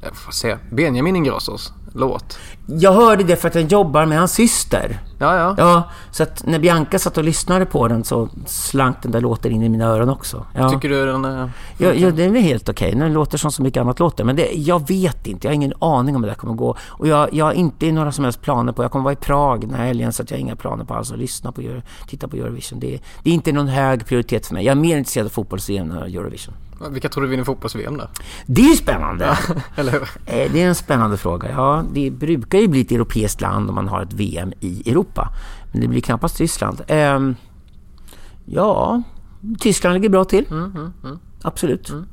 eh, får se, Benjamin Ingrossos låt? Jag hörde det för att jag jobbar med hans syster. Ja, ja. Ja, så att när Bianca satt och lyssnade på den så slank den där låten in i mina öron också. Ja. Tycker du den är... Ja, ja den är helt okej. Okay. Den låter som så mycket annat låter. Men det, jag vet inte. Jag har ingen aning om hur det kommer gå. Och jag, jag har inte några som helst planer på... Jag kommer vara i Prag den här helgen så att jag har inga planer på alls att lyssna på titta på Eurovision. Det, det är inte någon hög prioritet för mig. Jag är mer intresserad av fotbolls-VM än Eurovision. Vilka tror du vinner fotbolls-VM då? Det är spännande! [LAUGHS] Eller hur? Eh, det är en spännande fråga. Ja, det brukar ju bli ett europeiskt land om man har ett VM i Europa. Men det blir knappast Ryssland. Ehm, ja, Tyskland ligger bra till. Mm, mm, mm. Absolut. Mm.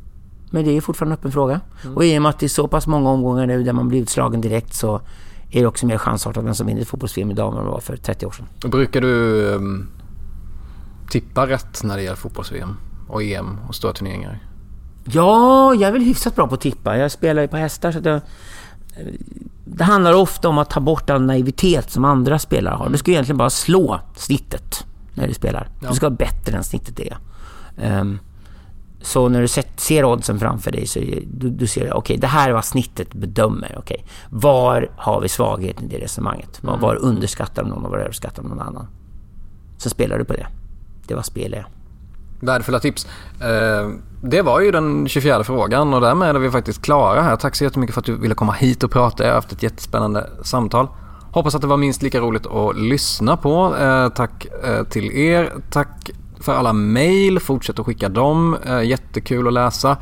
Men det är fortfarande en öppen fråga. Mm. Och i och med att det är så pass många omgångar nu där man blir utslagen direkt så är det också mer chansartat vem som vinner fotbolls-VM idag än vad det var för 30 år sedan. Brukar du um tippar rätt när det gäller fotbolls-VM och EM och stora turneringar? Ja, jag är väl hyfsat bra på att tippa. Jag spelar ju på hästar så att jag, Det handlar ofta om att ta bort all naivitet som andra spelare har. Du ska egentligen bara slå snittet när du spelar. Ja. Du ska vara bättre än snittet är. Um, så när du ser oddsen framför dig så du, du ser, okej, okay, det här är vad snittet bedömer. Okay. Var har vi svagheten i det resonemanget? Mm. Var underskattar någon och var överskattar någon annan? Så spelar du på det. Det var spel är. Värdefulla tips. Eh, det var ju den 24 frågan och därmed är vi faktiskt klara här. Tack så jättemycket för att du ville komma hit och prata. Jag har haft ett jättespännande samtal. Hoppas att det var minst lika roligt att lyssna på. Eh, tack eh, till er. Tack för alla mejl. Fortsätt att skicka dem. Eh, jättekul att läsa.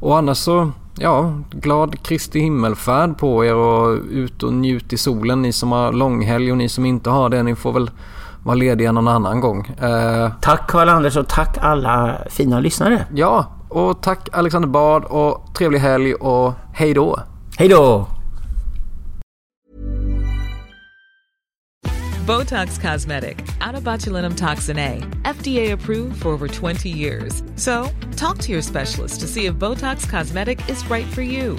Och annars så, ja, glad Kristi himmelfärd på er och ut och njut i solen. Ni som har långhelg och ni som inte har det. Ni får väl vara lediga någon annan gång. Eh, tack Karl-Anders och tack alla fina lyssnare. Ja, och tack Alexander Bard och trevlig helg och hej då. Hej då! Botox Cosmetic, out toxin A, FDA approved for over 20 years. So, talk to your specialist to see if Botox Cosmetic is right for you.